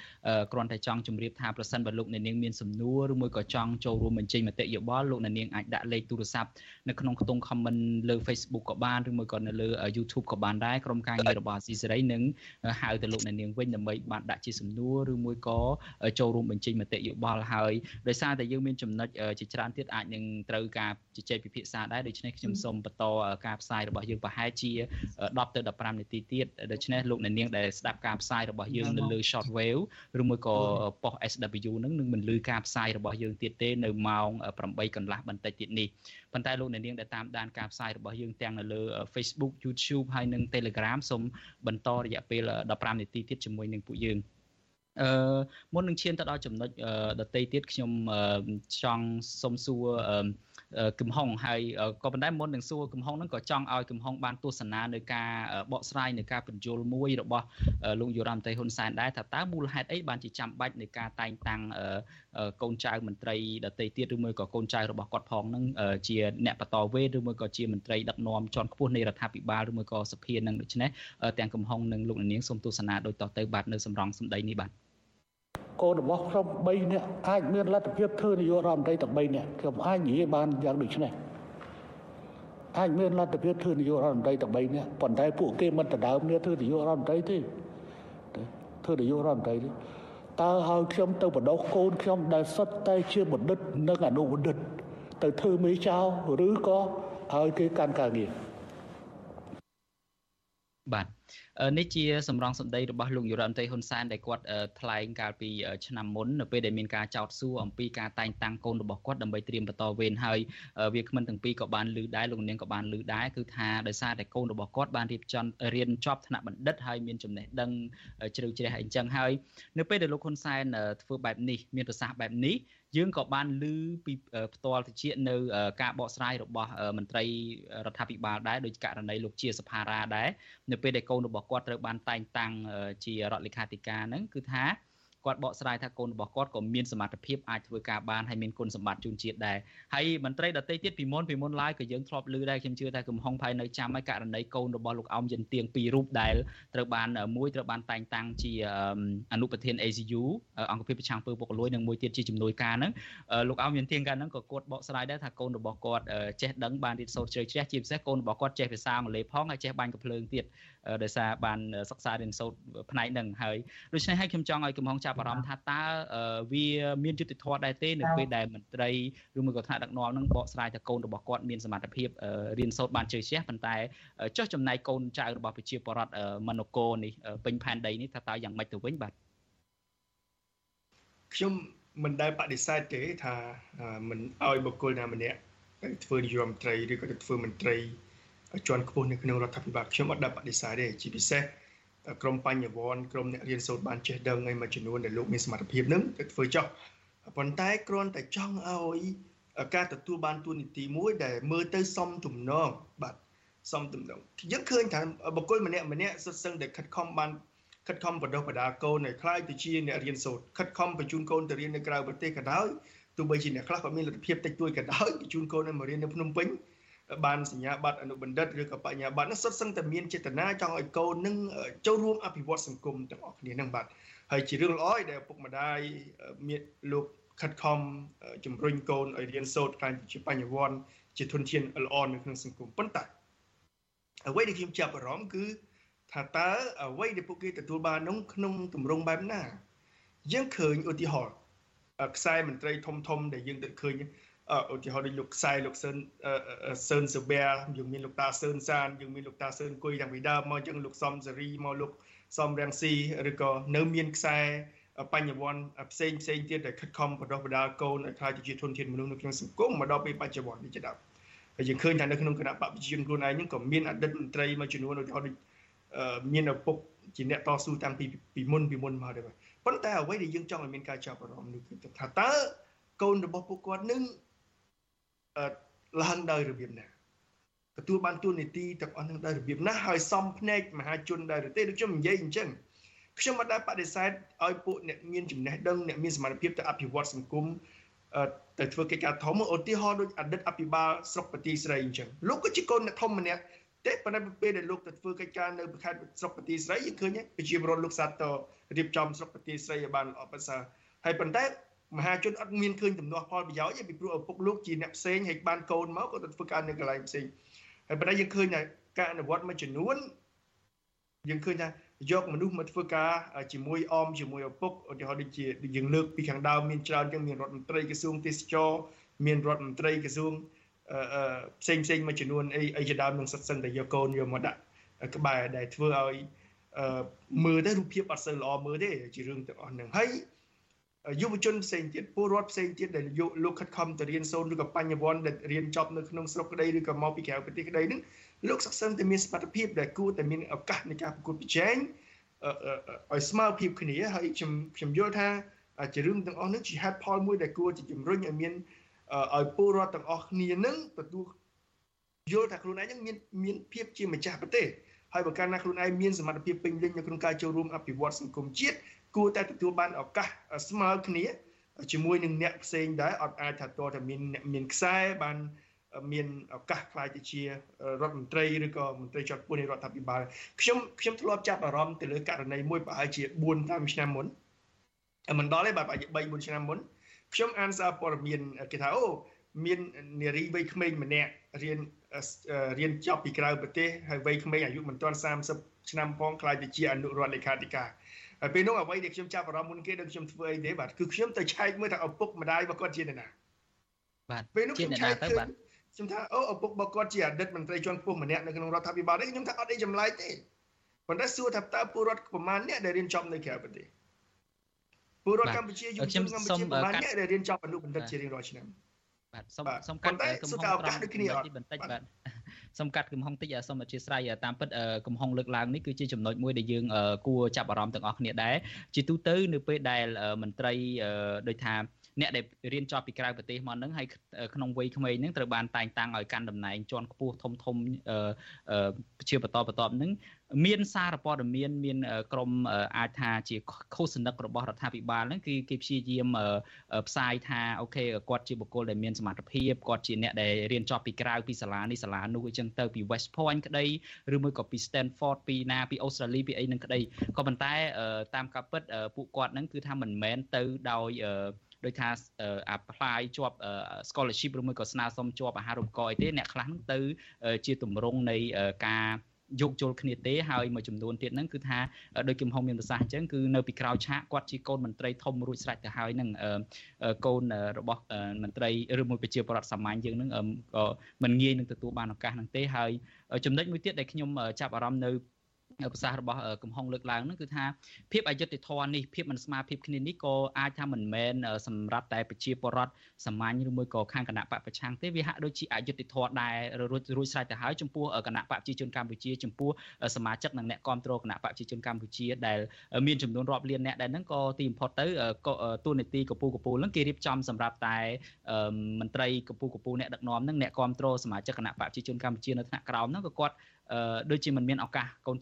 គ្រាន់តែចង់ជម្រាបថាប្រសិនបើលោកនាងមានសំណួរឬមួយក៏ចង់ចូលរួមបញ្ចេញមតិយោបល់លោកនាងអាចដាក់លេខទូរស័ព្ទនៅក្នុងខ្ទង់ comment លើ Facebook ក៏បានឬមួយក៏នៅលើ YouTube ក៏បានដែរក្រុមការងាររបស់អាស៊ីសេរីនឹងហៅទៅលោកនាងវិញដើម្បីបានដាក់ជាសំណួរឬមួយក៏ចូលរួមបញ្ចេញមតិយោបល់ហើយដោយសារតែយើងមានចំណុចជាច្រើនទៀតអាចនឹងត្រូវការជជែកពិភាក្សាដែរដូច្នេះខ្ញុំសូមបន្តការផ្សាយរបស់យើងប្រហែលជា10ទៅ15នាទីទៀតដូច្នេះលោកអ្នកនាងដែលស្ដាប់ការផ្សាយរបស់យើងនៅលើ short wave ឬមួយក៏ប៉ុស SW នឹងនឹងមិនលឺការផ្សាយរបស់យើងទៀតទេនៅម៉ោង8កន្លះបន្តិចទៀតនេះប៉ុន្តែលោកអ្នកនាងដែលតាមដានការផ្សាយរបស់យើងទាំងនៅលើ Facebook YouTube ហើយនិង Telegram សូមបន្តរយៈពេល15នាទីទៀតជាមួយនឹងពួកយើងអឺមុននឹងឈានទៅដល់ចំណុចដតីទៀតខ្ញុំចង់សុំសួរ គឹមហុងហើយក៏ប៉ុន្តែមុននឹងសួរគឹមហុងហ្នឹងក៏ចង់ឲ្យគឹមហុងបានទស្សនានៅការបកស្រាយនៅការបញ្យលមួយរបស់លោកយុរ៉ាមតេហ៊ុនសែនដែរថាតើមូលហេតុអីបានជាចាំបាច់ในការតែងតាំងកូនចៅមន្ត្រីដតីទៀតឬមួយក៏កូនចៅរបស់គាត់ផងហ្នឹងជាអ្នកបន្តវេនឬមួយក៏ជាមន្ត្រីដឹកនាំជាន់ខ្ពស់នៃរដ្ឋាភិបាលឬមួយក៏សភានឹងដូច្នេះទាំងកំហុងនិងលោកនាងសូមទស្សនាដោយតទៅបាទនៅសម្រងសម្ដីនេះបាទ កូនរបស់ខ្ញុំ3នាក់អាចមានលទ្ធភាពធ្វើនាយករដ្ឋមន្ត្រីទាំង3នាក់ខ្ញុំអាចនិយាយបានយ៉ាងដូចនេះអាចមានលទ្ធភាពធ្វើនាយករដ្ឋមន្ត្រីទាំង3នាក់ប៉ុន្តែពួកគេមិនដណ្ដើមគ្នាធ្វើនាយករដ្ឋមន្ត្រីទេធ្វើនាយករដ្ឋមន្ត្រីទេតើឲ្យខ្ញុំទៅបដោះកូនខ្ញុំដែលសុទ្ធតែជាបណ្ឌិតនិងអនុបណ្ឌិត ទៅធ្វើមេចៅឬក៏ឲ្យគេកាន់ការងារបាទ នេះជាសម្រងសម្ដីរបស់លោកយុរ៉ាមតេហ៊ុនសែនដែលគាត់ថ្លែងកាលពីឆ្នាំមុននៅពេលដែលមានការចោទសួរអំពីការតែងតាំងកូនរបស់គាត់ដើម្បីត្រៀមបន្តវេនហើយវាគ្មិនទាំងពីរក៏បានលើដែរលោកនាងក៏បានលើដែរគឺថាដោយសារតែកូនរបស់គាត់បានរៀបចំរៀនចប់ថ្នាក់បណ្ឌិតហើយមានចំណេះដឹងជ្រៅជ្រះអីចឹងហើយនៅពេលដែលលោកហ៊ុនសែនធ្វើបែបនេះមានប្រសាសន៍បែបនេះ យើងក៏បានឮពីផ្ទាល់តិចនៅការបកស្រាយរបស់មន្ត្រីរដ្ឋាភិបាលដែរដោយករណីលោកជាសភារាដែរនៅពេលដែលកូនរបស់គាត់ត្រូវបានតែងតាំងជារដ្ឋលេខាធិការហ្នឹងគឺថា គាត់បកស្រាយថាកូនរបស់គាត់ក៏មានសមត្ថភាពអាចធ្វើការបានហើយមានគុណសម្បត្តិជូនជាតិដែរហើយមន្ត្រីដទៃទៀតពីមុនពីមុនឡើយក៏យើងធ្លាប់ឮដែរខ្ញុំជឿថាកំហុងផៃនៅចាំឲ្យករណីកូនរបស់លោកអោមយិនទៀងពីររូបដែលត្រូវបានមួយត្រូវបានតែងតាំងជាអនុប្រធាន ACU អង្គភាពប្រឆាំងពើពុករលួយនិងមួយទៀតជាជំនួយការហ្នឹងលោកអោមយិនទៀងកាលហ្នឹងក៏គាត់បកស្រាយដែរថាកូនរបស់គាត់ចេះដឹងបានរៀនសូត្រជ្រៅជ្រះជាពិសេសកូនរបស់គាត់ចេះភាសាអង់គ្លេសផងហើយចេះបាញ់កំភ្លើងទៀត ដោយសារបានសិក្សារៀនសូត្រផ្នែកហ្នឹងហើយដូច្នេះហើយខ្ញុំចង់ឲ្យកំហុងចាប់ចាប់អារម្មណ៍ថាតើវាមានយុត្តិធម៌ដែរទេនៅពេលដែលមន្ត្រីឬមួយក៏ថ្នាក់ដឹកនាំនឹងបកស្រាយថាកូនរបស់គាត់មានសមត្ថភាពរៀនសូត្របានជឿជះប៉ុន្តែចុះចំណែកកូនចៅរបស់ប្រជាពលរដ្ឋមនោគរនេះពេញផែនដីនេះថាតើយ៉ាងម៉េចទៅវិញបាទខ្ញុំមិនដែលបដិសេធទេថាមិនឲ្យបុគ្គលណាម្នាក់ទៅធ្វើនាយរដ្ឋមន្ត្រីឬក៏ទៅធ្វើមន្ត្រី ជាន់ខ្ពស់នៅក្នុងរដ្ឋាភិបាលខ្ញុំអត់ដែលបដិសេធទេជាពិសេសក្រមបញ្ញវន្តក្រមអ្នករៀនសូត្របានចេះដឹងឲ្យមួយចំនួនដែលលោកមានសមត្ថភាពនឹងទៅធ្វើចោះប៉ុន្តែគ្រាន់តែចង់ឲ្យការទទួលបានទួនាទីមួយដែលមើលទៅសមទំនងបាទសមទំនងយើងឃើញថាបុគ្គលម្នាក់ម្នាក់សុទ្ធសឹងតែខិតខំបានខិតខំបណ្ដុះបណ្ដាលកូនឲ្យខ្លាយទៅជាអ្នករៀនសូត្រខិតខំបញ្ជូនកូនទៅរៀននៅក្រៅប្រទេសក៏ដោយទោះបីជាអ្នកខ្លះក៏មានលទ្ធភាពតិចតួចក៏ដោយបញ្ជូនកូនឲ្យមករៀននៅភ្នំពេញ បានសញ្ញាបត្រអនុបណ្ឌិតឬក៏បញ្ញាបត្រនោះសុទ្ធសឹងតែមានចេតនាចង់ឲ្យកូននឹងចូលរួមអភិវឌ្ឍសង្គមទាំងអស់គ្នានឹងបាទហើយជារឿងល្អដែលឪពុកម្ដាយមានលោកខិតខំជំរុញកូនឲ្យរៀនសូត្រខ្លាយជាបញ្ញវន្តជាធនធានល្អនៅក្នុងសង្គមប៉ុន្តែអ្វីដែលខ្ញុំចាប់អារម្មណ៍គឺថាតើអ្វីដែលពួកគេទទួលបាននោះក្នុងទម្រង់បែបណាយើងឃើញឧទាហរណ៍ខ្សែមន្ត្រីធំធំដែលយើងទៅឃើញ ឧទាហរណ៍ដូចលោកខ្សែលោកសឿនសឿនសុបែយើងមានលោកតាសឿនសានយើងមានលោកតាសឿនគុយតាំងពីដើមមកចឹងលោកសំសេរីមកលោកសំរាំងស៊ីឬក៏នៅមានខ្សែបញ្ញវន្តផ្សេងផ្សេងទៀតដែលខិតខំបណ្ដុះបណ្ដាលកូនឲ្យខ្លាចជាធនធានមនុស្សនៅក្នុងសង្គមមកដល់ពេលបច្ចុប្បន្ននេះជាដើមហើយយើងឃើញថានៅក្នុងគណៈបព្វជិជនខ្លួនឯងហ្នឹងក៏មានអតីតមន្ត្រីមួយចំនួនឧទាហរណ៍ដូចមានឪពុកជាអ្នកតស៊ូតាំងពីពីមុនពីមុនមកដែរប៉ុន្តែអ្វីដែលយើងចង់ឲ្យមានការចាប់អារម្មណ៍នេះគឺថាតើកូនរបស់ពួកគាត់នឹង ឡើងដោយរបៀបណាទទួលបានទួនាទីទាំងអស់នឹងដោយរបៀបណាហើយសំភ្នែកមហាជនដែរទេដូចខ្ញុំនិយាយអញ្ចឹងខ្ញុំមិនដែលបដិសេធឲ្យពួកអ្នកមានចំណេះដឹងអ្នកមានសមត្ថភាពទៅអភិវឌ្ឍសង្គមទៅធ្វើកិច្ចការធំឧទាហរណ៍ដូចអតីតអភិបាលស្រុកបទីស្រីអញ្ចឹងលោកក៏ជាកូនអ្នកធំម្នាក់ទេប៉ុន្តែពេលដែលលោកទៅធ្វើកិច្ចការនៅខេត្តស្រុកបទីស្រីយើងឃើញប្រជាពលរដ្ឋលោកសាទតរៀបចំស្រុកបទីស្រីឲ្យបានល្អប្រសើរហើយប៉ុន្តែ មហាជនអត់មានឃើញទំនាស់ផលប្រយោជន៍ទេពីព្រោះឪពុកលោកជាអ្នកផ្សេងហើយកបានកូនមកក៏ទៅធ្វើការនៅកន្លែងផ្សេងហើយប៉ុន្តែយើងឃើញថាការអនុវត្តមួយចំនួនយើងឃើញថាយកមនុស្សមកធ្វើការជាមួយអមជាមួយឪពុកឧទាហរណ៍ដូចជាយើងលើកពីខាងដើមមានច្រើនជាងមានរដ្ឋមន្ត្រីក្រសួងទេសចរមានរដ្ឋមន្ត្រីក្រសួងផ្សេងផ្សេងមួយចំនួនអីអីជាដើមនឹងសិតសឹងតែយកកូនយកមកដាក់ក្បែរដែលធ្វើឲ្យមើលទៅរូបភាពអត់សូវល្អមើលទេជារឿងទាំងអស់ហ្នឹងហើយ យុវជនផ្សេងទៀតពលរដ្ឋផ្សេងទៀតដែលលោកខិតខំទៅរៀនសូត្រឬក៏បញ្ញវន្តដែលរៀនចប់នៅក្នុងស្រុកក្តីឬក៏មកពីក្រៅប្រទេសក្តីនឹងលោកសក្តិតែមានសមត្ថភាពដែលគួរតែមានឱកាសในការប្រកួតប្រជែងឲ្យស្មើភាពគ្នាហើយខ្ញុំខ្ញុំយល់ថាជារឿងទាំងអស់នេះជាហេតុផលមួយដែលគួរជាជំរុញឲ្យមានឲ្យពលរដ្ឋទាំងអស់គ្នានឹងទទួលយល់ថាខ្លួនឯងនឹងមានមានភាពជាម្ចាស់ប្រទេសហើយបើកាលណាខ្លួនឯងមានសមត្ថភាពពេញលេញនៅក្នុងការចូលរួមអភិវឌ្ឍសង្គមជាតិ គួរតែទទួលបានឱកាសស្មើគ្នាជាមួយនឹងអ្នកផ្សេងដែរអត់អាចថាតតែមានអ្នកមានខ្សែបានមានឱកាសខ្លាយទៅជារដ្ឋមន្ត្រីឬក៏មន្ត្រីជាន់ខ្ពស់នៃរដ្ឋាភិបាលខ្ញុំខ្ញុំធ្លាប់ចាប់អារម្មណ៍ទៅលើករណីមួយប្រហែលជា4 5ឆ្នាំមុនមិនដល់ទេបាទប្រហែលជា3 4ឆ្នាំមុនខ្ញុំអានសារព័ត៌មានគេថាអូមាននារីវ័យក្មេងម្នាក់រៀនរៀនចប់ពីក្រៅប្រទេសហើយវ័យក្មេងអាយុមិនទាន់30ឆ្នាំផងខ្លាយទៅជាអនុរដ្ឋលេខាធិការ ហើយពេលនោះអ្វីដែលខ្ញុំចាប់អារម្មណ៍មុនគេដឹងខ្ញុំធ្វើអីទេបាទគឺខ្ញុំទៅឆែកមើលថាឪពុកម្ដាយរបស់គាត់ជាអ្នកណាបាទពេលនោះខ្ញុំឆែកទៅបាទខ្ញុំថាអូឪពុករបស់គាត់ជាអតីតមន្ត្រីជាន់ខ្ពស់ម្នាក់នៅក្នុងរដ្ឋាភិបាលនេះខ្ញុំថាអត់អីចម្លែកទេប៉ុន្តែសួរថាតើពលរដ្ឋប្រមាណអ្នកដែលរៀនចប់នៅក្រៅប្រទេសពលរដ្ឋកម្ពុជាយុវជនកម្ពុជាប្រមាណអ្នកដែលរៀនចប់អនុបណ្ឌិតជារៀងរាល់ឆ្នាំបាទសូមសូមកាត់កំហុសត្រង់នេះបន្តិចបាទ សូមកាត់កំហុសតិចសូមអធិស្ឋានតាមពិតកំហុសលើកឡើងនេះគឺជាចំណុចមួយដែលយើងគួរចាប់អារម្មណ៍ទាំងអស់គ្នាដែរជាទូទៅនៅពេលដែលមន្ត្រីដូចថាអ្នកដែលរៀនចប់ពីក្រៅប្រទេសមកហ្នឹងហើយក្នុងវ័យក្មេងហ្នឹងត្រូវបានតែងតាំងឲ្យកាន់តំណែងជាន់ខ្ពស់ធំធំជាបន្តបន្ទាប់ហ្នឹង មានសារព័ត៌មានមានក្រមអាចថាជាឃោសនិករបស់រដ្ឋាភិបាលហ្នឹងគឺគេព្យាយាមផ្សាយថាអូខេគាត់ជាបុគ្គលដែលមានសមត្ថភាពគាត់ជាអ្នកដែលរៀនចប់ពីក្រៅពីសាលានេះសាលានោះអញ្ចឹងទៅពី West Point ក្តីឬមួយក៏ពី Stanford ពីណាពីអូស្ត្រាលីពីអីនឹងក្តីក៏ប៉ុន្តែតាមការពិតពួកគាត់ហ្នឹងគឺថាមិនមែនទៅដោយដោយថា apply ជាប់ scholarship ឬមួយក៏ស្នើសុំជាប់អាហារូបករណ៍អីទេអ្នកខ្លះហ្នឹងទៅជាទម្រង់នៃការ យកជុលគ្នាទេហើយមួយចំនួនទៀតហ្នឹងគឺថាដោយគឹមហុងមានប្រសាសន៍អញ្ចឹងគឺនៅពីក្រោយឆាកគាត់ជាកូនមន្ត្រីធំរួចស្រេចទៅហើយហ្នឹងកូនរបស់មន្ត្រីឬមួយប្រជាពលរដ្ឋសាមញ្ញយើងហ្នឹងក៏មិនងាយនឹងទទួលបានឱកាសហ្នឹងទេហើយចំណុចមួយទៀតដែលខ្ញុំចាប់អារម្មណ៍នៅ ប្រសាសន៍របស់កំហុងលើកឡើងហ្នឹងគឺថាភាពអយុត្តិធម៌នេះភាពមិនស្មារភាពគ្នានេះក៏អាចថាមិនមែនសម្រាប់តែប្រជាពលរដ្ឋសាមញ្ញឬមួយក៏ខាងគណៈបកប្រឆាំងទេវាហាក់ដូចជាអយុត្តិធម៌ដែររួចរួចស្រេចទៅហើយចំពោះគណៈបកប្រជាជនកម្ពុជាចំពោះសមាជិកនិងអ្នកគ្រប់គ្រងគណៈបកប្រជាជនកម្ពុជាដែលមានចំនួនរាប់លានអ្នកដែលហ្នឹងក៏ទីបំផុតទៅទូនីតិកពូកពូហ្នឹងគេរៀបចំសម្រាប់តែមន្ត្រីកពូកពូអ្នកដឹកនាំហ្នឹងអ្នកគ្រប់គ្រងសមាជិកគណៈបកប្រជាជនកម្ពុជានៅថ្នាក់ក្រោមហ្នឹងក៏គាត់ដូចជាមិនមានឱកាសកូន